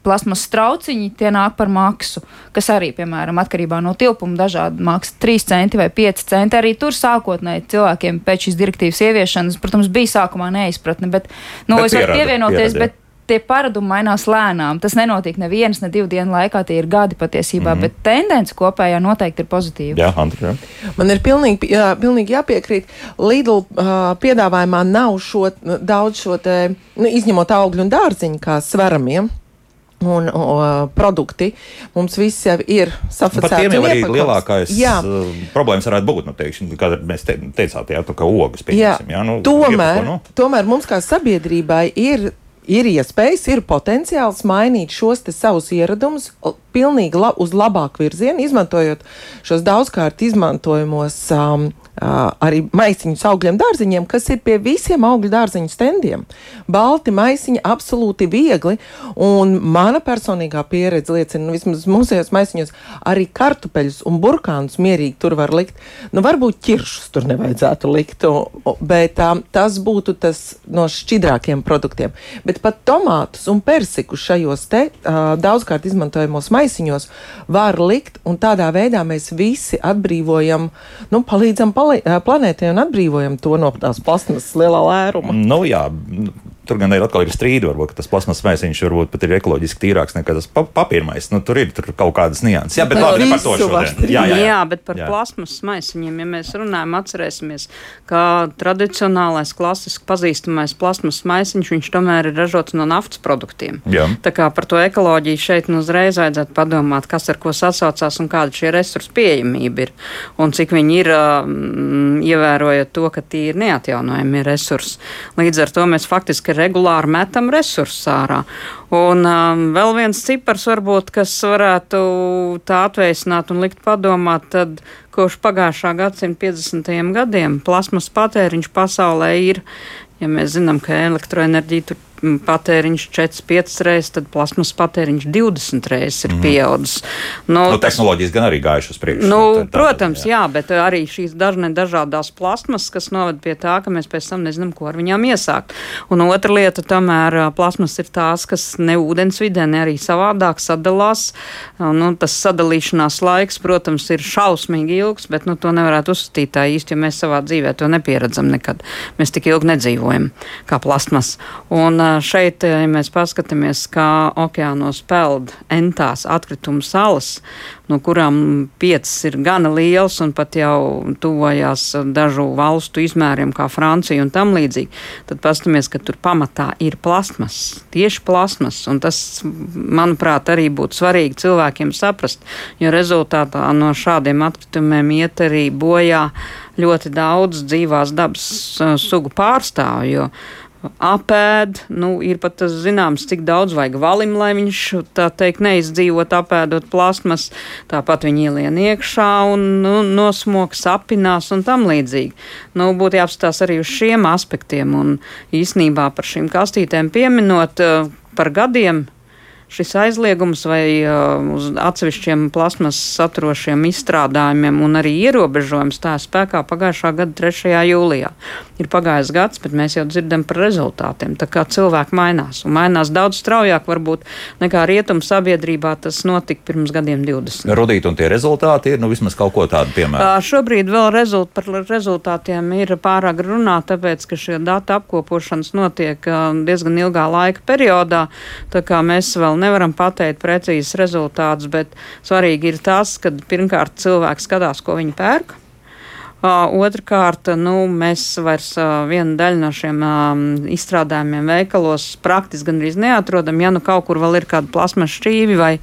[SPEAKER 2] plasmas trauciņi, tie nāk par maksu, kas arī, piemēram, atkarībā no tilpuma dažādi maksā 3 centi vai 5 centi. Arī tur sākotnēji cilvēkiem pēc šīs direktīvas ieviešanas, protams, bija sākumā neizpratne, bet, nu,
[SPEAKER 1] Bet
[SPEAKER 2] es varu
[SPEAKER 1] pierāda,
[SPEAKER 2] pievienoties,
[SPEAKER 1] pierāda, jā.
[SPEAKER 2] bet tie paradumi mainās lēnām. Tas nenotiek nevienas, ne divu dienu laikā, tie ir gadi patiesībā, mm -hmm. bet tendence kopējā noteikti ir pozitīva.
[SPEAKER 1] Jā, Andri, jā.
[SPEAKER 3] Man ir pilnīgi, jā, pilnīgi jāpiekrīt. Lidl uh, piedāvājumā nav šo, daudz šo te, nu, izņemot augļu un dārziņu kā sveramiem. Un o, produkti mums visi jau ir
[SPEAKER 1] Nu, Par tiem jau arī
[SPEAKER 3] iepakots.
[SPEAKER 1] lielākais
[SPEAKER 3] Jā,
[SPEAKER 1] problēmas varētu būt. Nu, teiksim, kā mēs te, teicāt, jā, tu kā ogas
[SPEAKER 3] Jā,
[SPEAKER 1] pieņemsim. Jā, nu,
[SPEAKER 3] tomēr,
[SPEAKER 1] iepako, nu.
[SPEAKER 3] tomēr mums kā sabiedrībai ir. Ir iespējas, ir potenciāls mainīt šos savus ieradumus pilnīgi la uz labāku virzienu, izmantojot šos daudzkārt izmantojamos um, uh, arī maisiņus augļiem dārziņiem, kas ir pie visiem augļu dārziņu standiem. Balti maisiņi absolūti viegli, un mana personīgā pieredze liecina, nu, vismaz mūsējos maisiņos arī kartupeļus un burkānus mierīgi tur var likt. Nu, varbūt ķiršus tur nevajadzētu likt, bet um, tas būtu tas no šķidrākiem produktiem. Bet pat tomātus un persiku šajos te uh, daudzkārt izmantojamos maisiņos var likt, un tādā veidā mēs visi atbrīvojam, nu, palīdzam pali planētai un atbrīvojam to no tās plasmas lielā lēruma.
[SPEAKER 1] Nu, jā, tur gan ir atkal ir strīdi. Varbūt tas plasmas maisiņš varbūt pat ir ekoloģiski tīrāks nekā tas pa papīrmais. Nu, tur ir tur kaut kādas nianses. Jā, bet
[SPEAKER 3] Par
[SPEAKER 1] labi, par to šodien. Jā, jā, jā.
[SPEAKER 5] jā, bet par
[SPEAKER 1] Jā.
[SPEAKER 5] plasmas maisiņiem, ja mēs runājam, atcerēsimies, ka tradicionālais, klasiski pazīstamais plasmas maisiņš, viņš tomēr ir ražots no naftas produktiem.
[SPEAKER 1] Jā.
[SPEAKER 5] Tā kā par to ekoloģiju šeit nu uzreiz vajadzētu padomāt, kas ar ko sasaucās un kāda šie resursu pieejamība ir. Un cik viņi ir, um, ievērojot to, ka tie ir neatjaunojami resursi. Līdz ar to mēs faktiski regulāri metam resursus ārā. Un um, vēl viens cipars, varbūt, kas varētu tā atveicināt un likt padomāt, tad kopš pagājušā gadsimta 50. gadiem plasmas patēriņš pasaulē ir, ja mēs zinām, ka elektroenerģija tur patēriņš 4-5 reizes, tad plasmas patēriņš 20 reizes ir mm. pieaudzis.
[SPEAKER 1] Nu, nu, tehnoloģijas gan arī gājušas uz priekšu.
[SPEAKER 5] Nu, tā, tā, protams, jā. jā, bet arī šīs dažne dažādās plasmas, kas noved pie tā, ka mēs pēc tam nezinām, ko ar viņām iesākt. Un otra lieta, tomēr plasmas ir tās, kas ne ūdensvidē, ne arī savādāk sadalās. Nu, tas sadalīšanās laiks, protams, ir šausmīgi ilgs, bet nu, to nevarētu uzskatīt tā īsti, jo mēs savā dzīvē to nepieredzam nekad. Mēs tik ilgi nedzīvojam kā plasmas. Un, šeit, ja mēs paskatāmies, kā okeānos peld entās atkritumu salas, no kurām piecas ir gana liels un pat jau tuvojās dažu valstu izmēriem, kā Francija un tam līdzīgi, tad paskatāmies, ka tur pamatā ir plasmas, tieši plasmas, un tas, manuprāt, arī būtu svarīgi cilvēkiem saprast, jo rezultātā no šādiem atkritumiem iet arī bojā ļoti daudz dzīvās dabas sugu pārstāvju apēd. Nu, ir pat tas zināms, cik daudz vajag valim, lai viņš tā teikt neizdzīvot apēdot plasmas. Tāpat viņi ielien iekšā un nu, nosmok, sapinās un tam līdzīgi. Nu, būtu jāapstās arī uz šiem aspektiem un īsnībā par šīm kastītēm pieminot eh, par gadiem šis aizliegums vai uh, uz atsevišķiem plasmas saturošiem izstrādājumiem un arī ierobežojums tā spēkā pagājušā gada 3. jūlijā. Ir pagājis gads, bet mēs jau dzirdam par rezultātiem. Tā kā cilvēki mainās un mainās daudz straujāk varbūt nekā rietumu sabiedrībā tas notika pirms gadiem 20.
[SPEAKER 1] Rudīt un tie rezultāti ir nu, vismaz kaut ko tādu piemēram.
[SPEAKER 5] Uh, šobrīd vēl rezult, par rezultātiem ir pārāk runāt, tāpēc, ka šie datu apkopošanas notiek uh, diezgan ilgā laika periodā, tā kā mēs vēl nevaram pateikt precīzus rezultātus, bet svarīgi ir tas, ka pirmkārt cilvēks skatās, ko viņi pērk. Otrakārt, nu, mēs vairs vienu daļu no šiem izstrādājumiem veikalos praktiski gandrīz neatrodam. Ja nu kaut kur vēl ir kāda plasmas šķīvi vai,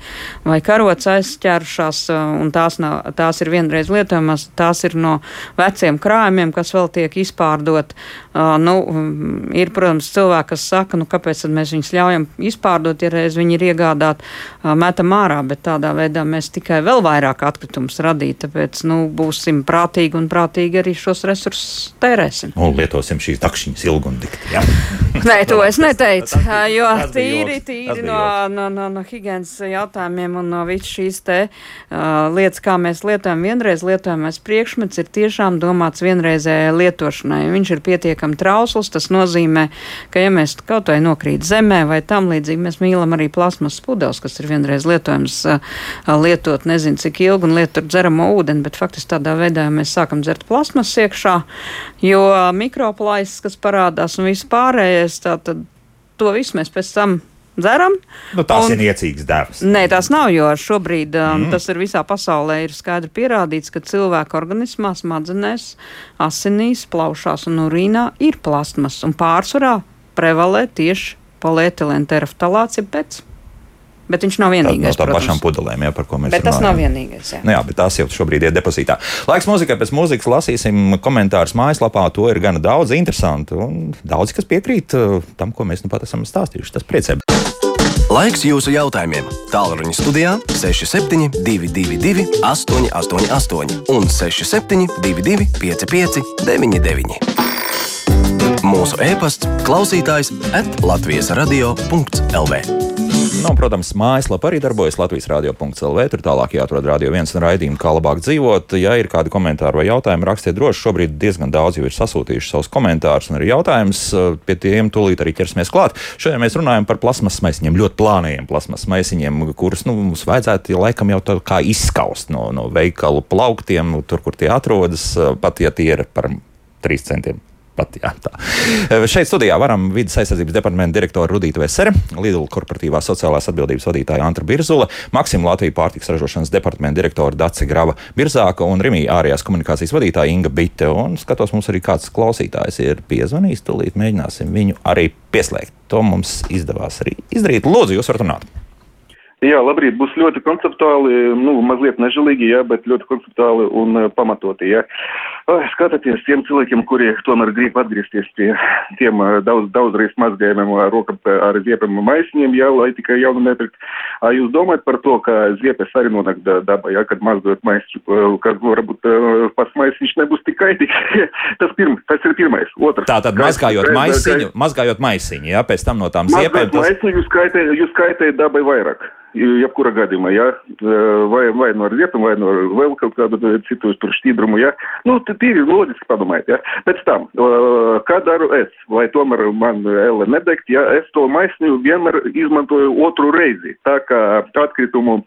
[SPEAKER 5] vai karots aizķērušās, un tās, nav, tās ir vienreiz lietojamas, tās ir no veciem krājumiem, kas vēl tiek izpārdot. Nu, ir, protams, cilvēki, kas saka, nu, kāpēc mēs viņus ļaujam izpārdot, ja reiz viņi ir iegādāti, metam ārā, bet tādā veidā mēs tikai vēl vairāk atkritumus radīt. Tāpēc nu, būsim prātīgi un prātīgi saprātīgi arī šos resursus tērēsim.
[SPEAKER 1] Un lietosim šīs dakšiņas ilgi un dikti. Ja?
[SPEAKER 5] Nē, to es neteicu, jo tīri, tīri no, no, no, no higienas jautājumiem un no visas šīs te uh, lietas, kā mēs lietojam vienreiz lietojamais priekšmets, ir tiešām domāts vienreizējai lietošanai. Viņš ir pietiekami trausls, tas nozīmē, ka ja mēs kaut vai nokrīt zemē vai tam līdzīgi, mēs mīlam arī plasmas pudeles, kas ir vienreiz lietojams uh, lietot nezinu cik ilgi un lietot dzeramo ūdeni, bet faktiski tādā veidā mēs sākam dzert plasmas iekšā, jo mikroplaisas, kas parādās un viss pārējais, tad to visu mēs pēc tam dzeram.
[SPEAKER 1] Nu, tās un, ir niecīgas devas.
[SPEAKER 5] Nē, tās nav, jo šobrīd um, mm. tas ir visā pasaulē ir skaidri pierādīts, ka cilvēka organismā, smadzenēs, asinīs, plaušās un urīnā ir plasmas un pārsvarā prevalē tieši polietilēna teraftalāts, jeb pēc. Bet viņš nav vienīgais.
[SPEAKER 1] Tā, no tām pašām pudelēm, jā, par ko mēs
[SPEAKER 5] bet
[SPEAKER 1] runājam.
[SPEAKER 5] Bet tas nav vienīgais. Jā.
[SPEAKER 1] Nu, jā, bet tās jau šobrīd ir depozītā. Laiks mūzikai pēc mūzikas lasīsim komentārus mājaslapā. To ir gana daudz interesanti un daudz, kas piekrīt uh, tam, ko mēs nu pat esam stāstījuši. Tas priecē.
[SPEAKER 6] Laiks jūsu jautājumiem. Tālruņa studijā 6722, 888, un 6722, 55, 99. Mūsu e-pasts, klausītājs, atlatvijas radio.lv.
[SPEAKER 1] Nu, protams, mājaslapā arī darbojas Latvijas radio.clv. Tur tālāk jāatrod radio viens un raidījumu, kā labāk dzīvot. Ja ir kādi komentāri vai jautājumi, rakstiet droši. Šobrīd diezgan daudz jau ir sasūtījuši savus komentārus un arī jautājumus. Pie tiem tūlīt arī ķersimies klāt. Šodien mēs runājam par plasmas maisiņiem, ļoti plāniem plasmas maisiņiem, kurus nu, mums vajadzētu ja laikam jau tā kā izskaust no, no veikalu plauktiem, tur, kur tie atrodas, pat ja tie ir par 3 centiem pat. Jā, tā. Šeit studijā varam vidas aizsardzības departamenta direktora Rudīta Vesere, Lidl korporatīvās sociālās atbildības vadītāja Antra Birzula, Maksima Latvijas pārtiks ražošanas departamenta direktora Dace Grava Birzāka un Rimija ārējās komunikācijas vadītāja Inga Bite. Un skatos, mums arī kāds klausītājs ir piezvanījis, tūlīt mēģināsim viņu arī pieslēgt. To mums izdevās arī izdarīt. Lūdzu, jūs varat runāt.
[SPEAKER 7] Jā, labrīt, būs ļoti konceptuāli, nu, mazliet nežēlīgi, jā, bet ļoti konceptuāli un pamatoti, jā. Skatieties tiem cilvēkiem, kuri tomēr grib atgriezties pie tiem daudz, daudzreiz mazgājumiem ar rokam ar ziepiem maisiņiem, jā, lai tikai jaunu nepirkt. Jūs domājat par to, ka ziepes arī nonāk dabā, jā, kad mazgājot maisiņu, kad varbūt pats maisiņš nebūs tik kaitīgs. tas, pirm, tas ir pirmais. Otrs.
[SPEAKER 1] Tātad mazgājot maisiņu, mazgājot maisiņu, jā, pēc tam no tām ziepēm. Tas...
[SPEAKER 7] maisiņu jūs kaitējat, jūs kaitējat dabai vairāk jebkurā gadījumā, ja, vai, vai no rietuma, vai no vēl kaut kādu citu šķīdrumu, ja. Nu, tīri loģiski padomājiet, ja. Pēc tam, kā daru es, vai tomēr man elle nedegt, ja es to maisņu vienmēr izmantoju otru reizi, tā kā atkritumu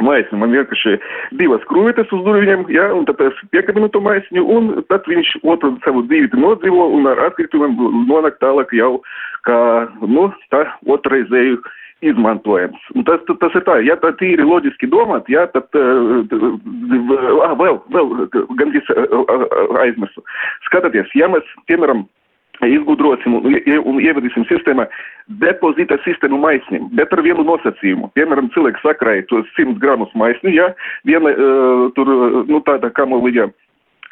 [SPEAKER 7] maisiņu. Man vienkārši divas krūvetes uz durvīm, ja, un tad es piekabinu to maisiņu, un tad viņš otru savu dzīvi nodzīvo, un ar atkritumiem nonāk tālāk jau kā, nu, tā otrreizēju izmantojams. Un tas, tas ir tā, ja tā tīri loģiski domāt, ja, tad uh, vēl, vēl gandrīz uh, aizmirsu. Skatieties, ja mēs, piemēram, izgudrosim un, un ievedīsim sistēmā depozīta sistēmu maisnim, bet ar vienu nosacījumu. Piemēram, cilvēks sakrāja tos 100 gramus maisni, ja, viena uh, tur, nu, tāda kamolīja.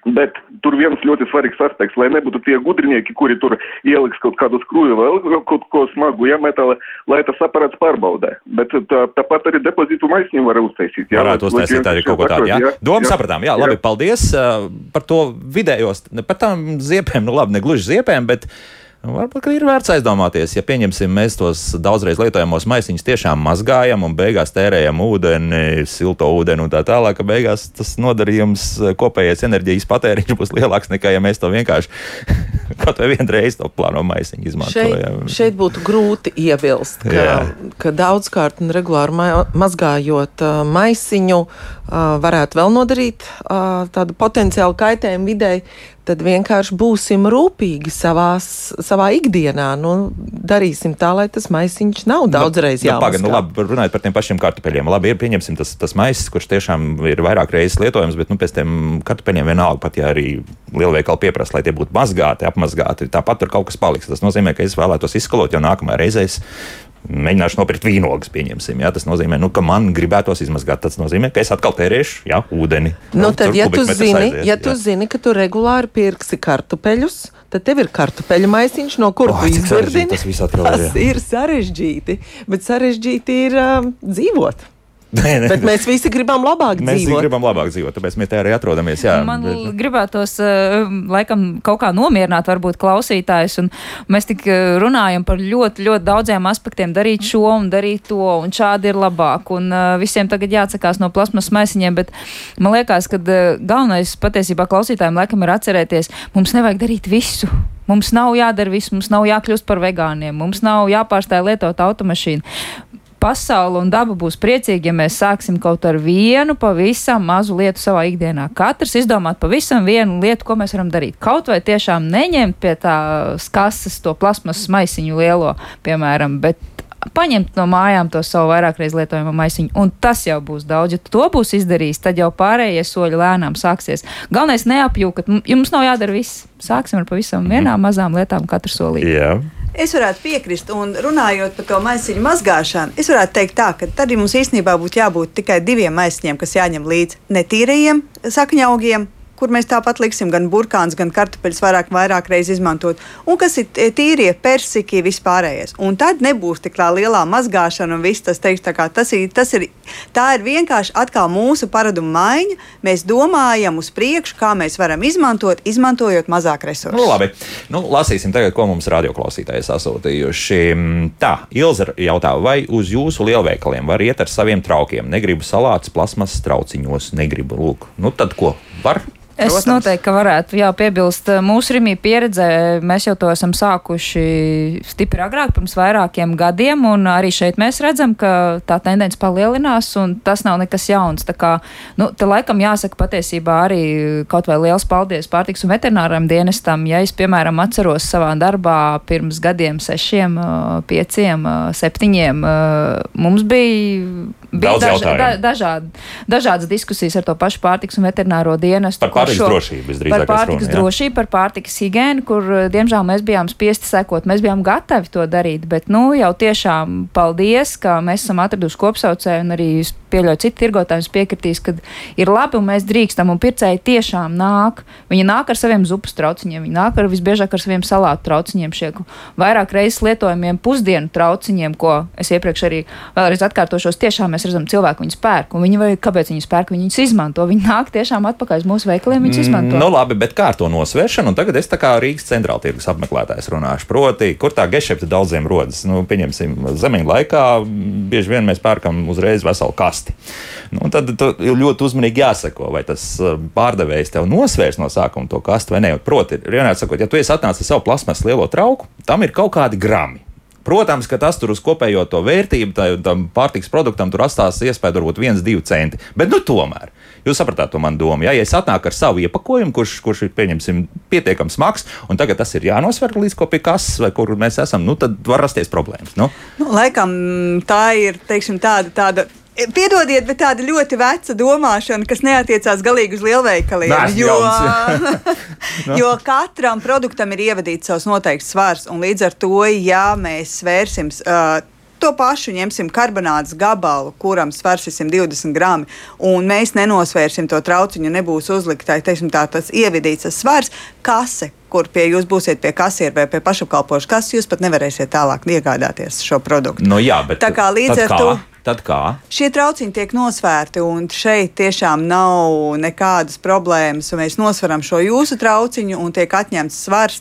[SPEAKER 7] Bet tur viens ļoti svarīgs aspekts, lai nebūtu tie gudrinieki, kuri tur ieliks kaut kādu skrūju vai kaut ko smagu, ja metāla, lai tas aparāts pārbaudē. Bet tā, tāpat arī depozītu maisiņu var uztaisīt. Jā,
[SPEAKER 1] Varētu uztaisīt arī kaut ko tādu. Jā, jā. Domu jā. sapratām. Jā, labi, jā. paldies uh, par to vidējos, par tām ziepēm, nu labi, ne gluži ziepēm, bet. Nu, varbūt ir vērts aizdomāties, ja pieņemsim, mēs tos daudzreiz lietojamos maisiņus tiešām mazgājam un beigās tērējam ūdeni, silto ūdeni un tā tālāk, ka beigās tas nodarījums kopējais enerģijas patēriņš būs lielāks nekā ja mēs to vienkārši kaut vai vienreiz to plāno maisiņu izmantojam.
[SPEAKER 3] Šeit, šeit būtu grūti iebilst, ka, Jā. ka daudzkārt un regulāri ma mazgājot uh, maisiņu uh, varētu vēl nodarīt uh, tādu potenciālu kaitējumu videi tad vienkārši būsim rūpīgi savās, savā ikdienā. Nu, darīsim tā, lai tas maisiņš nav nu, daudzreiz
[SPEAKER 1] nu, jāmaksā. Nu, labi, runājot par tiem pašiem kartupeļiem. Labi, ir pieņemsim tas, tas maisis, kurš tiešām ir vairāk reizes lietojams, bet nu, pēc tam kartupeļiem vienalga, pat ja arī lielveikali pieprasa, lai tie būtu mazgāti, apmazgāti, tāpat tur kaut kas paliks. Tas nozīmē, ka es vēlētos izskalot jau nākamajā reizē mēģināšu nopirkt vīnogas, pieņemsim. Jā, tas nozīmē, nu, ka man gribētos izmazgāt. Tas nozīmē, ka es atkal tērēšu jā, ūdeni.
[SPEAKER 3] Nu, tad, ja tu, zini, aizies, ja tu jā. zini, ka tu regulāri pirksi kartupeļus, tad tev ir kartupeļu maisiņš, no kura oh, tu izvirdini.
[SPEAKER 1] Tas, tas
[SPEAKER 3] ir sarežģīti, bet sarežģīti ir uh, dzīvot. Nē, nē. Bet mēs visi gribam labāk
[SPEAKER 1] mēs
[SPEAKER 3] dzīvot.
[SPEAKER 1] Mēs gribam labāk dzīvot, tāpēc mēs te arī atrodamies. Jā,
[SPEAKER 2] Man
[SPEAKER 1] bet...
[SPEAKER 2] gribētos, uh, laikam, kaut kā nomierināt, varbūt klausītājus. Mēs tik uh, runājam par ļoti, ļoti daudziem aspektiem, darīt šo un darīt to, un šādi ir labāk. Un uh, visiem tagad jāatsakās no plasmas maisiņiem, bet man liekas, ka galvenais patiesībā klausītājiem laikam ir atcerēties, mums nevajag darīt visu. Mums nav jādara viss, mums nav jākļūst par vegāniem, mums nav jāpārstāj lietot automašīnu pasaule un daba būs priecīgi, ja mēs sāksim kaut ar vienu pavisam mazu lietu savā ikdienā. Katrs izdomāt pavisam vienu lietu, ko mēs varam darīt. Kaut vai tiešām neņemt pie tās kases to plasmas maisiņu lielo, piemēram, bet paņemt no mājām to savu vairāk reiz lietojumu maisiņu, un tas jau būs daudz. Ja to būs izdarījis, tad jau pārējie soļi lēnām sāksies. Galvenais neapjūkat, jums nav jādara viss. Sāksim ar pavisam vienām mazām lietām katru solīti.
[SPEAKER 1] Yeah.
[SPEAKER 4] Es varētu piekrist, un runājot par to maisiņu mazgāšanu, es varētu teikt tā, ka tad mums īstenībā būtu jābūt tikai diviem maisiņiem, kas jāņem līdzi netīrajiem sakņaugiem kur mēs tāpat liksim gan burkāns, gan kartupeļus vairāk, vairāk reizes izmantot, un kas ir tīrie persiki vispārējais. Un tad nebūs tik lielā mazgāšana un viss tas teiks, tā kā tas ir, tas ir, tā ir vienkārši atkal mūsu paradumu maiņa. Mēs domājam uz priekšu, kā mēs varam izmantot, izmantojot mazāk resursu.
[SPEAKER 1] Nu, labi, nu, lasīsim tagad, ko mums radioklausītāji sasūtījuši. Tā, Ilza jautā, vai uz jūsu lielveikaliem var iet ar saviem traukiem? Negribu salātus, plasmas trauciņos, negribu lūk. Nu, tad ko? Var?
[SPEAKER 2] Es Protams. noteikti varētu jā, piebilst, mūsu rīmī pieredzē mēs jau to esam sākuši stipri agrāk, pirms vairākiem gadiem, un arī šeit mēs redzam, ka tā tendence palielinās, un tas nav nekas jauns. Tā kā, nu, te laikam jāsaka patiesībā arī kaut vai liels paldies pārtiks un veterināram dienestam, ja es, piemēram, atceros savā darbā pirms gadiem, sešiem, pieciem, septiņiem, mums bija bija daž, da, dažād, dažādas diskusijas ar to pašu pārtiks un veterināro dienestu.
[SPEAKER 1] Par
[SPEAKER 2] kur
[SPEAKER 1] pārtikas drošību
[SPEAKER 2] Par pārtikas
[SPEAKER 1] runa,
[SPEAKER 2] drošību, par pārtikas higiēnu, kur, eh, diemžēl, mēs bijām spiesti sekot. Mēs bijām gatavi to darīt, bet, nu, jau tiešām paldies, ka mēs esam atraduši kopsaucēju un arī pieļauju citu tirgotājus piekritīs, ka ir labi un mēs drīkstam un pircēji tiešām nāk. Viņi nāk ar saviem zupas trauciņiem, viņi nāk ar visbiežāk ar saviem salātu trauciņiem, šie vairāk reizes lietojamiem pusdienu trauciņiem, ko es iepriekš arī vēlreiz atkārtošos. Tiešām mēs redzam, cilvēku viņus pērk, un viņi vai kāpēc viņus pērk, viņi viņus izmanto. Viņi nāk tiešām atpakaļ uz mūsu veikaliem, viņus izmanto.
[SPEAKER 1] Nu, labi, bet kā ar to nosvēršanu? Un tagad es tā kā Rīgas centrāla tirgus apmeklētājs runāšu. Proti, kur tā gešepta daudziem rodas? Nu, pieņemsim, zemeņa laikā bieži vien mēs pērkam uzreiz veselu kasti. Nu, tad ir ļoti uzmanīgi jāsako, vai tas uh, pārdevējs tev nosvērs no sākuma to kastu vai nē. Proti, vienādi sakot, ja tu esi atnācis ar savu plasmas lielo trauku, tam ir kaut kādi grami. Protams, ka tas tur uz kopējo to vērtību, tā, tam pārtiks produktam tur atstās iespēju varbūt 1-2 centi. Bet, nu, tomēr, jūs sapratāt to manu domu. Ja, ja es atnāku ar savu iepakojumu, kurš, kurš ir, pieņemsim, pietiekami smags, un tagad tas ir jānosver līdz ko pie kases, vai kur mēs esam, nu, tad var rasties problēmas. Nu?
[SPEAKER 4] Nu, laikam tā ir teiksim, tāda. tāda Piedodiet, bet tāda ļoti veca domāšana, kas neatiecās galīgi uz lielveikaliem.
[SPEAKER 1] Neesmu
[SPEAKER 4] Jo,
[SPEAKER 1] Nu.
[SPEAKER 4] jo katram produktam ir ievadīts savs noteikts svars, un līdz ar to, ja mēs svērsim. Uh, To pašu ņemsim karbonāts gabalu, kuram svars ir 120 gramu, un mēs nenosvērsim to trauciņu, nebūs uzlikta teiksim, tā, tas ievidīts tas svars, kase, kur pie jūs būsiet pie kasieru vai pie pašapkalpošanas kases, jūs pat nevarēsiet tālāk iegādāties šo produktu.
[SPEAKER 1] Nu, jā, bet
[SPEAKER 4] Tā kā līdz ar to-
[SPEAKER 1] Tad kā?
[SPEAKER 4] Šie trauciņi tiek nosvērti, un šeit tiešām nav nekādas problēmas. Mēs nosveram šo jūsu trauciņu, un tiek atņemts svars.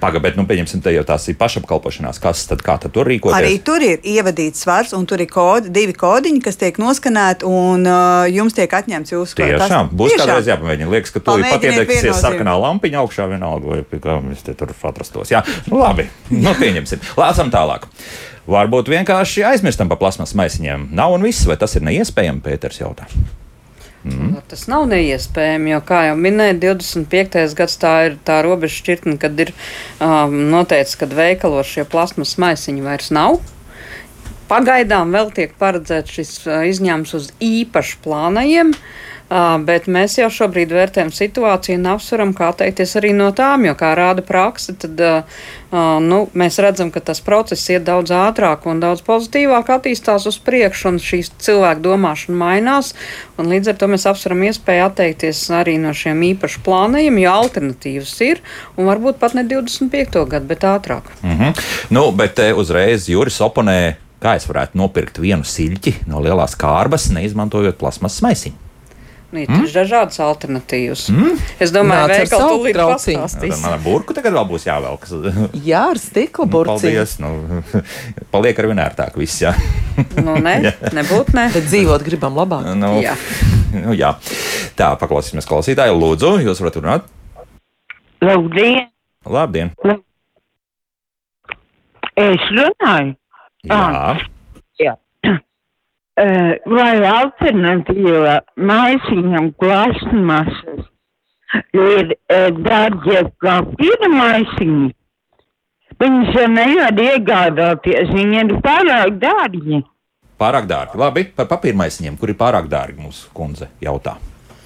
[SPEAKER 1] Pagaidām, bet, nu, pieņemsim, te jau tās ir pašapkalpošanās kases, tad kā tad tur rīkoties?
[SPEAKER 4] Arī tur ir ievadīts svars, un tur ir kodi, divi kodiņi, kas tiek noskanēti, un uh, jums tiek atņemts jūsu
[SPEAKER 1] Tiešām, būs
[SPEAKER 4] Tiešām.
[SPEAKER 1] kādreiz jāpamēģina. Liekas, ka ir pat iedegsies sarkanā lampiņa augšā vienalga, vai kā mēs te tur atrastos. Jā, nu labi, nu pieņemsim. Lācam tālāk. Varbūt vienkārši aizmirstam par plasmas maisiņiem. Nav un viss, vai tas ir neiespējami, Pēters jautā.
[SPEAKER 5] Mm. Tas nav neiespējami, jo, kā jau minēju, 25. gads tā ir tā robeža šķirtne, kad ir um, noteikts, ka veikalos šie plasmas maisiņi vairs nav. Pagaidām vēl tiek paredzēts šis uh, izņēmums uz īpaši plānajiem. Uh, bet mēs jau šobrīd vērtējam situāciju un apsveram, kā atteikties arī no tām, jo, kā rāda praksa, tad nu, mēs redzam, ka tas process iet daudz ātrāk un daudz pozitīvāk attīstās uz priekšu, un šīs cilvēku domāšana mainās. Līdz ar to mēs apsveram iespēju atteikties arī no šiem īpaši plāniem, jo alternatīvas ir, un varbūt pat ne 25. gadu, bet ātrāk.
[SPEAKER 1] Mm -hmm. nu, bet uzreiz Juris oponē, kā es varētu nopirkt vienu siļķi no lielās kārbas, neizmantojot plasmas maisiņu.
[SPEAKER 5] Nu, ir mm? dažādas alternatīvas. Mm? Es domāju, ka
[SPEAKER 3] savu
[SPEAKER 5] tūlīt pastāstīs.
[SPEAKER 1] Man burku tagad vēl būs jāvelk.
[SPEAKER 3] Jā, ar stikla
[SPEAKER 1] Nu,
[SPEAKER 3] burciņu.
[SPEAKER 1] Paldies. Nu, paliek ar vien ērtāk viss. Jā.
[SPEAKER 5] Nu, ne, nebūtu ne.
[SPEAKER 3] Bet dzīvot gribam labāk.
[SPEAKER 1] Nu,
[SPEAKER 5] Jā.
[SPEAKER 1] nu, jā. Tā, paklausīsimies klausītāju. Lūdzu, jūs varat runāt?
[SPEAKER 8] Labdien!
[SPEAKER 1] Labdien!
[SPEAKER 8] Es runāju,
[SPEAKER 1] Jā,
[SPEAKER 8] eh, vai alternatīva maisiņam plasmasas ir eh, dārgie kā papīra maisiņi. Viņus jau nevar iegādāties, viņi ir pārāk dārgi.
[SPEAKER 1] pārāk dārgi. Labi, par papīra maisiņiem, kur ir pārāk dārgi, mūsu kundze jautā.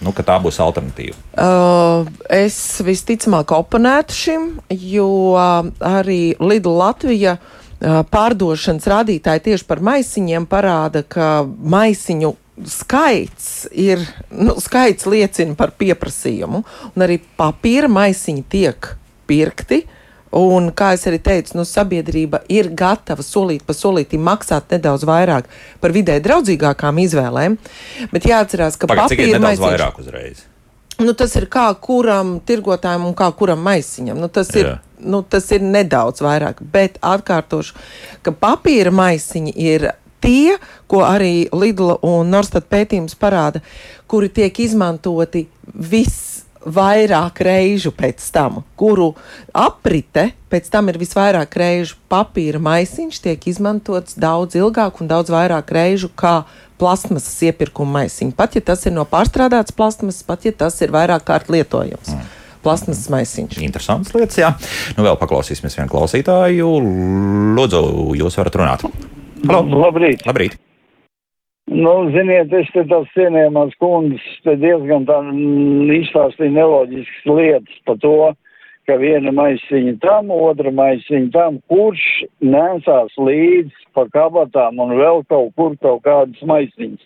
[SPEAKER 1] Nu, ka tā būs alternatīva.
[SPEAKER 3] Uh, es visticamāk oponētu šim, jo arī Lidl Latvija uh, pārdošanas rādītāji tieši par maisiņiem parāda, ka maisiņu skaits ir, nu, skaits liecina par pieprasījumu, un arī papīra maisiņi tiek pirkti. Un, kā jau arī teicu, nu, sabiedrība ir gatava solīt pa solītam maksāt nedaudz vairāk par vidē draudzīgākām izvēlēm. Bet jāatcerās, ka
[SPEAKER 1] Pagaid, cik ir
[SPEAKER 3] papīra
[SPEAKER 1] nedaudz
[SPEAKER 3] maisiņš-
[SPEAKER 1] vairāk uzreiz.
[SPEAKER 3] Nu, tas ir kā kuram tirgotājam un kā kuram maisiņam. Nu, tas, ir,
[SPEAKER 1] Jā.
[SPEAKER 3] nu, tas ir nedaudz vairāk, bet atkārtošu, ka papīra maisiņi ir tie, ko arī Lidla un Norstat pētījums parāda, kuri tiek izmantoti visvairāk reižu pēc tam, kuru aprite pēc tam ir visvairāk reižu. Papīra maisiņš tiek izmantots daudz ilgāk un daudz vairāk reižu kā plasmasas iepirkuma maisiņi. Pat ja tas ir no pārstrādātas plasmasas, pat ja tas ir vairāk kārt lietojams. Mm. Plasmasas maisiņš.
[SPEAKER 1] Interesants lietas, jā. Nu, vēl paklausīsimies vienu klausītāju. Lūdzu, jūs varat runāt. Halo!
[SPEAKER 9] Labrīt!
[SPEAKER 1] Labrīt!
[SPEAKER 9] Nu, ziniet, es te tās cienījamās kundas te diezgan tā mm, izstāstīju neloģiskas lietas par to, ka viena maisiņa tam, otra maisiņa tam, kurš nesās līdz pa kabatām un vēl kaut kur kaut kādas maisiņas.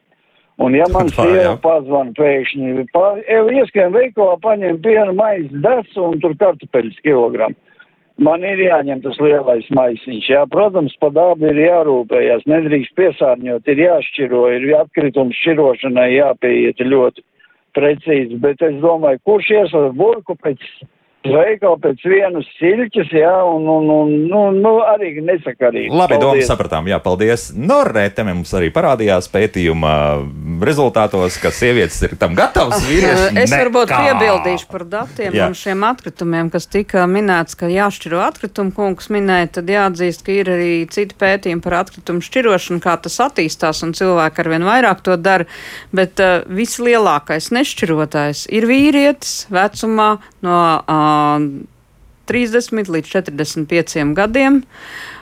[SPEAKER 9] Un ja man sieva pazvan pēkšņi, pa, ieskrien veikalā, paņem pienu maizi desu un tur kartupeļus kilogramu. Man ir jāņem tas lielais maisiņš. Jā, protams, pa dabu ir jārūpējas, nedrīkst piesārņot, ir jāšķiro, ir atkritums šķirošanai jāpieiet ļoti precīzi, bet es domāju, kurš iesaka burku pēc veikala, pēc vienas siļķes, jā, un, un, un nu, nu, arī nesakarīgi.
[SPEAKER 1] Labi, domu sapratām. Jā, paldies. Norēte mums arī parādījās pētījuma rezultātos, ka sievietes ir tam gatavas. vīrieši
[SPEAKER 5] Es varbūt
[SPEAKER 1] nekā.
[SPEAKER 5] piebildīšu par datiem
[SPEAKER 1] Jā.
[SPEAKER 5] un šiem atkritumiem, kas tika minēts, ka jāšķiro atkritumu. Kungs minēja, tad jāatzīst, ka ir arī citi pētījumi par atkritumu šķirošanu, kā tas attīstās, un cilvēki arvien vairāk to dara. Bet uh, vislielākais nešķirotājs ir vīrietis vecumā no uh, 30 līdz 45 gadiem.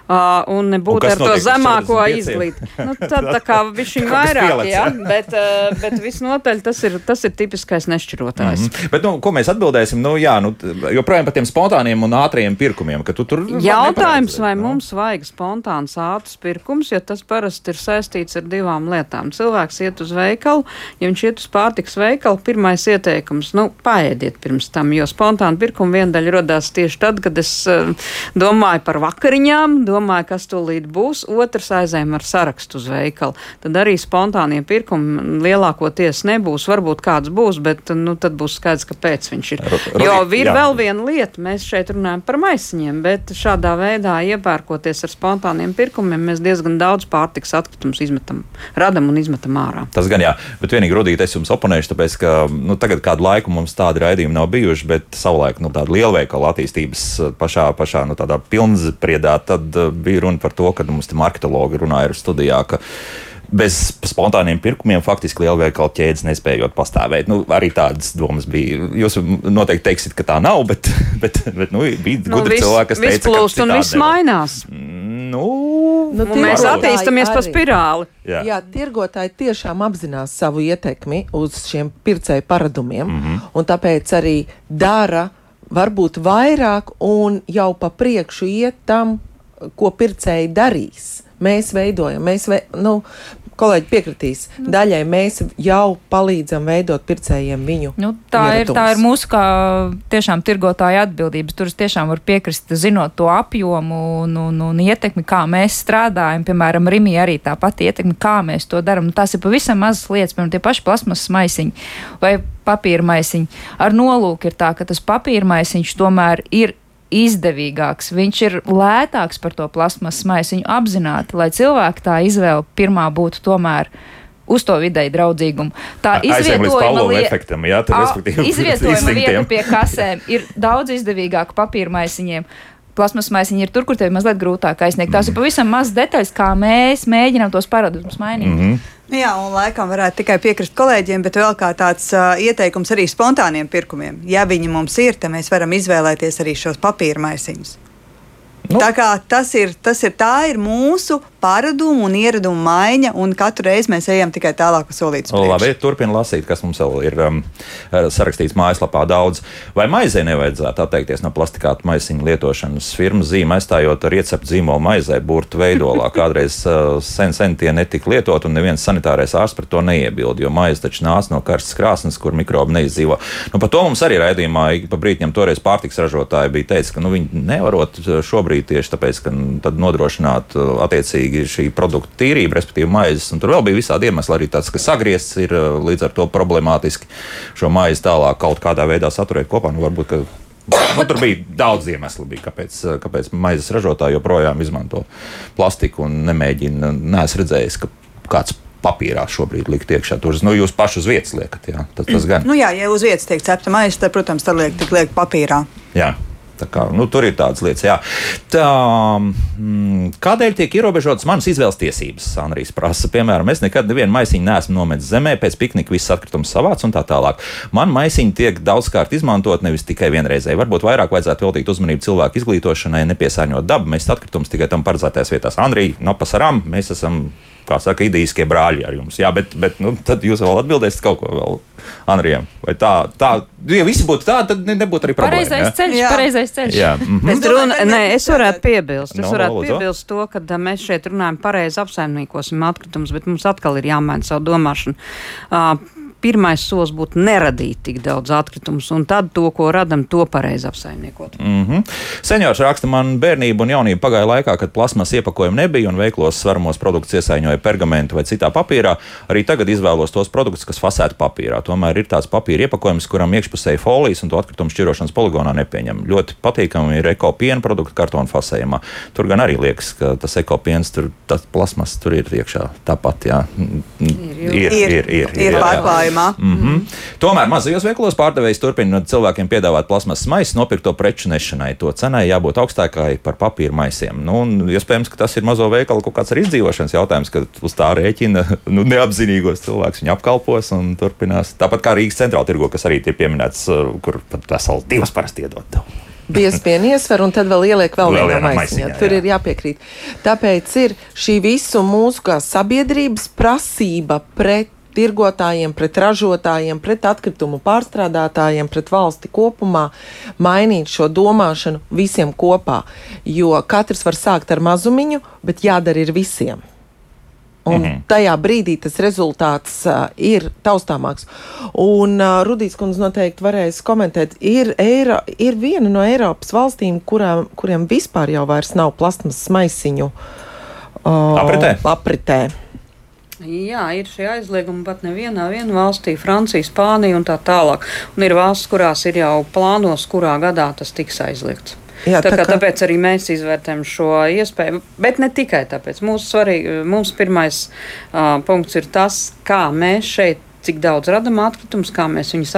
[SPEAKER 5] Un
[SPEAKER 1] Un
[SPEAKER 5] nebūtu
[SPEAKER 1] kas
[SPEAKER 5] ar to zemāko
[SPEAKER 1] 45?
[SPEAKER 5] izglītību. Nu, tad tā kā viņš ir vairāk, jā, bet, bet visnotaļ tas ir, tas ir tipiskais nešķirotājs. Mm -hmm.
[SPEAKER 1] Bet, nu, ko mēs atbildēsim? Nu, jā, nu, joprojām par tiem spontāniem un ātriem pirkumiem, ka tu tur
[SPEAKER 5] Jautājums, vai
[SPEAKER 1] nu.
[SPEAKER 5] mums vajag spontāns ātrs pirkums, jo tas parasti ir saistīts ar divām lietām. Cilvēks iet uz veikalu, ja viņš iet uz pārtiks veikalu, pirmais ieteikums - nu, paēdiet pirms tam, jo spontāna pirkuma viena daļa rodās tieši tad, kad es domāju par vakariņām, domāju, kas tūlīt būs, otrs aizējām ar sarakstu uz veikalu. Tad arī spontānie pirkumi lielākoties nebūs, varbūt kāds būs, bet nu, tad būs skaidrs, kāpēc viņš ir.
[SPEAKER 1] Ru-
[SPEAKER 5] Jo ir
[SPEAKER 1] jā.
[SPEAKER 5] vēl viena lieta, mēs šeit runājam par maisiņiem, bet šādā veidā iepērkoties ar spontāniem pirkumiem, mēs diezgan daudz pārtiks atkritumus izmetam, radam un izmetam ārā.
[SPEAKER 1] Tas gan jā, bet vienīgi rudīt, es jums oponēšu, tāpēc, ka nu, tagad kādu laiku mums tādi raidījumi nav bijuši, bet savulaik nu, tāda lielveikala attīstības uh, pašā, pašā nu, tādā pilnzpriedā, tad uh, bija runa par to, ka mums te marketologi runāja ar studijā, ka bez spontāniem pirkumiem faktiski lielveikala ķēdes nespējot pastāvēt. Nu, arī tādas domas bija. Jūs noteikti teiksiet, ka tā nav, bet, bet, bet nu, bija
[SPEAKER 5] Nu,
[SPEAKER 1] gudri cilvēki, kas teica, ka
[SPEAKER 5] plūst un viss mainās.
[SPEAKER 1] Nu,
[SPEAKER 3] Nu,
[SPEAKER 5] mēs attīstāmies pa spirāli.
[SPEAKER 1] Jā.
[SPEAKER 3] Jā, tirgotāji tiešām apzinās savu ietekmi uz šiem pircēju paradumiem, mm -hmm. un tāpēc arī dara varbūt vairāk un jau pa priekšu iet tam, ko pircēji darīs. Mēs veidojam, mēs, ve, nu, kolēģi piekritīs, daļai mēs jau palīdzam veidot pircējiem viņu.
[SPEAKER 2] Nu, tā, ir, tā ir mūsu kā tiešām tirgotāja atbildības. Tur es tiešām varu piekrist, zinot to apjomu un, un, un ietekmi, kā mēs strādājam. Piemēram, Rimī arī tā pati ietekme, kā mēs to darām. Nu, tās ir pavisam mazas lietas, piemēram, tie paši plasmasas maisiņi vai papīra maisiņi. Ar nolūku ir tā, ka tas papīra maisiņš tomēr ir izdevīgāks, viņš ir lētāks par to plasmasas maisiņu apzināti, lai cilvēki tā izvēle pirmā būtu tomēr uz to vidēji draudzīgumu. Tā izvietojuma lie-
[SPEAKER 1] efektam, jā, tad,
[SPEAKER 2] A, Izvietojuma vieta pie kasēm ir daudz izdevīgāka papīra maisiņiem. Plasmas maisiņi ir tur, kur tev ir mazliet grūtāk aizsniegt. Tās ir pavisam mazas detaļas, kā mēs mēģinām tos paradumus mainīt. Mm -hmm.
[SPEAKER 4] Jā, un laikam varētu tikai piekrist kolēģiem, bet vēl kā tāds uh, ieteikums arī spontāniem pirkumiem. Ja viņi mums ir, tad mēs varam izvēlēties arī šos papīra maisiņus.
[SPEAKER 1] Nu.
[SPEAKER 4] Nu. Tā, kā tas ir, tas ir, tā ir mūsu paradumu un ieradumu maiņa, un katru reizi mēs ejam tikai tālāk uz solītas.
[SPEAKER 1] Labi, turpiniet lasīt, kas mums vēl ir um, sarakstīts mājaslapā daudz. Vai maizē nevajadzētu atteikties no plastikāta maisiņu lietošanas? Firmas zīme aizstājot ar recepti zīmolu maizē, burtu veidolā. Kādreiz uh, sen, sen tie netika lietot, un neviens sanitārais ārsts par to neiebilda, jo maize taču nāca no karstas krāsnes, kur mikrobi neizdzīvo. Nu, par to mums arī raidījumā pa brīdim toreiz pārtiks ražotāji bija teicis, ka nu, viņi nevarot šobrīd tieši tāpēc, ka tad nodrošināt uh, attiecīgi šī produkta tīrību, respektīvi maizes. Un tur vēl bija visādi iemesli, arī tāds, ka sagriezts ir līdz ar to problemātiski šo maizi tālāk kaut kādā veidā saturēt kopā. Nu, varbūt, ka, Nu, tur bija daudz iemeslu, bija, kāpēc, kāpēc maizes ražotāji joprojām izmanto plastiku un nemēģina. Neesmu redzējis, ka kāds papīrā šobrīd likt iekšā. Tur nu, jūs paši uz vietas liekat. Jā, tas, tas gan.
[SPEAKER 4] Nu, jā, ja uz vietas tiek cepta maize, tad, protams, tā liek tik liek papīrā.
[SPEAKER 1] Jā. Kā, nu, tur ir tādas lietas, jā. Tā, mm, kādēļ tiek ierobežotas manas izvēles tiesības? Andrijs prasa, piemēram, es nekad nevienu maisiņu neesmu nometis zemē, pēc piknika viss atkritumus savāc un tā tālāk. Man maisiņi tiek daudzkārt izmantot, nevis tikai vienreizēji. Varbūt vairāk vajadzētu veltīt uzmanību cilvēku izglītošanai, nepiesārņot dabu, mēs atkritumus tikai tam paredzētajās vietās. Andrija, no pasaram, mēs esam kā saka, idejiskie brāļi ar jums. Jā, bet, bet nu, tad jūs vēl atbildēsiet kaut ko vēl Anrijam. Vai tā, tā, ja visi būtu tādi, tad ne- nebūtu arī problēma.
[SPEAKER 2] Pareizais
[SPEAKER 1] jā?
[SPEAKER 2] ceļš,
[SPEAKER 4] Jā.
[SPEAKER 2] pareizais ceļš.
[SPEAKER 1] Jā, mhm.
[SPEAKER 5] Es,
[SPEAKER 4] domāju,
[SPEAKER 5] runa, nē, es varētu piebilst. Es
[SPEAKER 1] No,
[SPEAKER 5] varētu
[SPEAKER 1] lūdzu.
[SPEAKER 5] piebilst to, ka mēs šeit runājam pareizi apsaimniekosim atkritumus, bet mums atkal ir jāmaina savu domāšanu. Uh, Pirmais solis būtu neradīt tik daudz atkritumus, un tad to, ko radam, to pareizi apsaimniekot.
[SPEAKER 1] Mm -hmm. Seniors raksta, man bērnība un jaunība pagāja laikā, kad plasmas iepakojumi nebija un veiklos svaramos produktus iesaiņoja pergamentu vai citā papīrā. Arī tagad izvēlos tos produktus, kas fasēti papīrā. Tomēr ir tāds papīra iepakojums, kuram iekšpusēji folijas un to atkritumu šķirošanas poligonā nepieņem. Ļoti patīkami ir eko piena produkti kartona fasējumā. Tur gan arī liekas, ka tas eko piens, tur tas plasmas tur ir iekšā tāpat. Jā. Ir, ir, ir, ir,
[SPEAKER 4] ir
[SPEAKER 1] jā, jā.
[SPEAKER 4] Pārklājumā.
[SPEAKER 1] Mm -hmm. Tomēr mazajos veikalos pārdevējs turpina cilvēkiem piedāvāt plasmasas maisu nopirkto preču nešanai. To cenai jābūt augstākai par papīra maisiem. Nu, un iespējams, ka tas ir mazo veikalu kaut kāds arī izdzīvošanas jautājums, ka uz tā rēķina nu, neapzinīgos cilvēkus viņi apkalpos un turpinās. Tāpat kā Rīgas centrāla tirgo, kas arī ir pieminēts, uh, kur pat veseli divas parasti iedod. tev.
[SPEAKER 3] Biezi piena iesver un tad vēl ieliek vēl
[SPEAKER 1] Vēl
[SPEAKER 3] vienā maisiņā, Tur
[SPEAKER 1] jā.
[SPEAKER 3] ir jāpiekrīt. Tāpēc ir šī visu mūsu kā sabiedrības prasība pret tirgotājiem, pret ražotājiem, pret atkritumu pārstrādātājiem, pret valsti kopumā mainīt šo domāšanu visiem kopā. Jo katrs var sākt ar mazumiņu, bet jādara ir visiem. Un -hmm. tajā brīdī tas rezultāts uh, ir taustāmāks. Un uh, Rudijs kundze noteikti varēs komentēt, ir, Eiro, ir viena no Eiropas valstīm, kurām, kuriem vispār jau vairs nav plasmas maisiņu uh,
[SPEAKER 1] Apritē?
[SPEAKER 3] apritē.
[SPEAKER 5] Jā, ir šie aizliegumi pat nevienā vienā valstī, Francija, Spānija un tā tālāk. Un ir valsts, kurās ir jau plānos, kurā gadā tas tiks aizliegts.
[SPEAKER 3] Jā,
[SPEAKER 5] tā
[SPEAKER 3] tā
[SPEAKER 5] kā,
[SPEAKER 3] kā-
[SPEAKER 5] tāpēc arī mēs izvērtējam šo iespēju, bet ne tikai tāpēc. Mūsu svarīgi, mums pirmais uh, punkts ir tas, kā mēs šeit. Cik daudz radām atkritumus, kā mēs viņus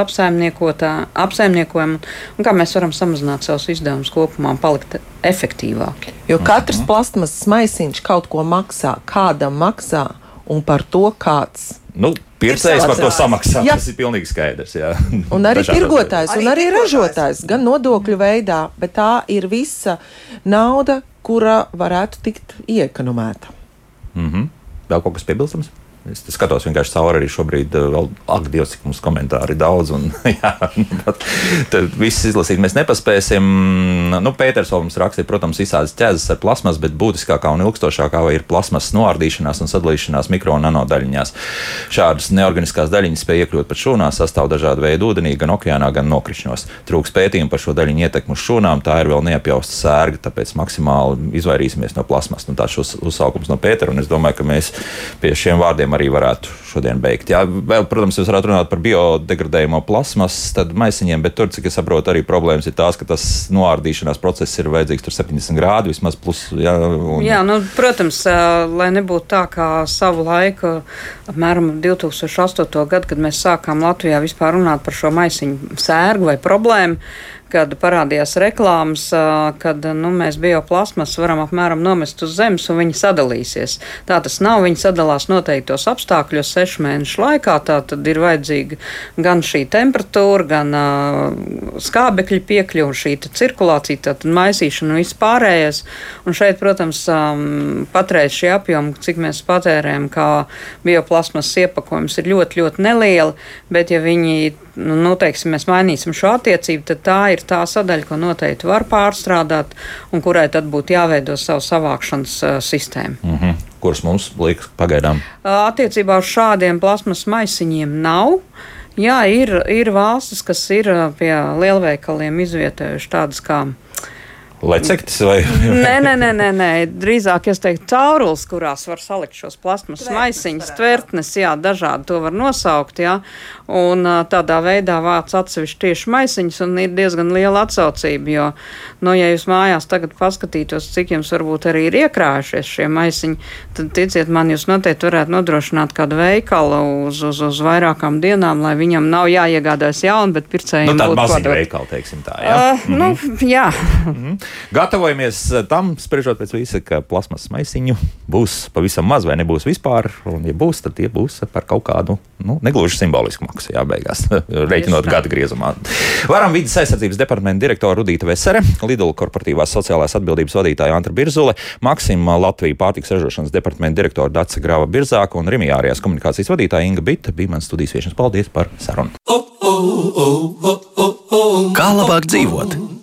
[SPEAKER 5] apsaimniekojam un kā mēs varam samazināt savus izdevumus kopumā un palikt efektīvāki.
[SPEAKER 3] Jo katrs plasmas maisiņš kaut ko maksā, kādam maksā un par to kāds.
[SPEAKER 1] Nu, Pircējs par to samaksā.
[SPEAKER 3] Jā.
[SPEAKER 1] Tas ir pilnīgi skaidrs. Jā.
[SPEAKER 3] Un arī
[SPEAKER 1] Dažādos
[SPEAKER 3] tirgotājs,
[SPEAKER 4] Arī
[SPEAKER 3] un arī ražotājs, gan nodokļu veidā, bet tā ir visa nauda, kura varētu tikt iekonomēta.
[SPEAKER 1] Mm -hmm. Vēl kaut kas piebilstams? Es skatos vienkārši cauri arī šobrīd, eh, vēl, ak, Dievs, cik mums komentāri daudz. Un, jā, pat, tad viss izlasīt mēs nepaspēsim. Nu, Pēters vēl mums rakstīja, protams, visādas ķēzes ar plasmas, bet būtiskākā un ilgstošākā ir plasmas noārdīšanās un sadalīšanās mikro un nanodaļiņās. Šādas neorganiskās daļiņas spēj iekļūt pat šūnās, sastāv dažādu veidu ūdenī, gan okeānā, gan nokrišņos. Trūks pētījumu par šo daļiņu ietekmi uz šūnām, tā ir vēl neapjausta sērga, tāpēc maksimāli izvairīsimies no plasmas. Nu, tāds šos uzsaukums no Pētera, un es domāju, ka mēs pie šiem vārdiem arī varētu šodien beigt. Jā, vēl, protams, jūs varētu runāt par biodegradējumu plasmas maisiņiem, bet tur, cik es saprotu, arī problēmas ir tās, ka tas noārdīšanās process ir vajadzīgs tur 70 grādi vismaz. Plus, jā, un,
[SPEAKER 5] Jā, nu, protams, lai nebūtu tā kā savu laiku, apmēram 2008. gadu, kad mēs sākām Latvijā vispār runāt par šo maisiņu sērgu vai problēmu. Kad parādījās reklāmas, kad nu, mēs bioplasmas varam apmēram nomest uz zemes un viņi sadalīsies. Tā tas nav. Viņi sadalās noteiktos apstākļos sešu mēnešu laikā. Tā tad ir vajadzīga gan šī temperatūra, gan uh, skābekļa piekļuve, šī cirkulācija, tātad maisīšana un viss pārējais. Un šeit, protams, um, patreiz šie apjomi, cik mēs patērējam, kā bioplasmas iepakojums, ir ļoti, ļoti nelieli. Bet, ja viņi, nu, nu, teiksim, mēs mainīsim šo attiecību, tad tā ir tā sadaļa, ko noteikti var pārstrādāt un kurai tad būtu jāveido savu savākšanas uh, sistēmu.
[SPEAKER 1] Mm -hmm. Kuras mums liekas pagaidām?
[SPEAKER 5] Attiecībā uz šādiem plasmas maisiņiem nav. Jā, ir, ir valstis, kas ir pie lielveikaliem izvietojuši tādas kā.
[SPEAKER 1] Lecektis vai?
[SPEAKER 5] Nē, nē, nē, nē, nē. drīzāk es teiktu caurules, kurās var salikt šos plasmas maisiņus, tvertnes, jā, dažādi to var nosaukt, jā. Un tādā veidā vāc atsevišķi tieši maisiņus un ir diezgan liela atsaucība, jo, nu, ja jūs mājās tagad paskatītos, cik jums varbūt arī ir iekrājušies šie maisiņi, tad ticiet man, jūs noteikti varētu nodrošināt kādu veikalu uz, uz, uz vairākām dienām, lai viņam nav jāiegādājas jauni, bet pircējiem
[SPEAKER 1] Nu,
[SPEAKER 5] būtu
[SPEAKER 1] maziņa
[SPEAKER 5] padot.
[SPEAKER 1] veikala, teiksim tā. Jā.
[SPEAKER 5] Uh, nu, jā.
[SPEAKER 1] Mhm. Gatavojamies eh, tam, spriežot pēc visa, ka plasmas maisiņu būs pavisam maz vai nebūs vispār. Un, ja būs, tad tie būs par kaut kādu nu, negluži simbolisku maksu, jā, beigās, reiķinot gada griezumā. Varam vidas aizsardzības departamenta direktora Rudīta Vesere, Lidl korporatīvās sociālās atbildības vadītāja Antra Birzule, Maksima Latvijas pārtiks ražošanas departamenta direktora Dace Grava Birzāka un Rimijā ārējās komunikācijas vadītāja Inga Bita bija mans studijas viešanas. Paldies par sarunu!
[SPEAKER 6] Kā labāk dzīvot?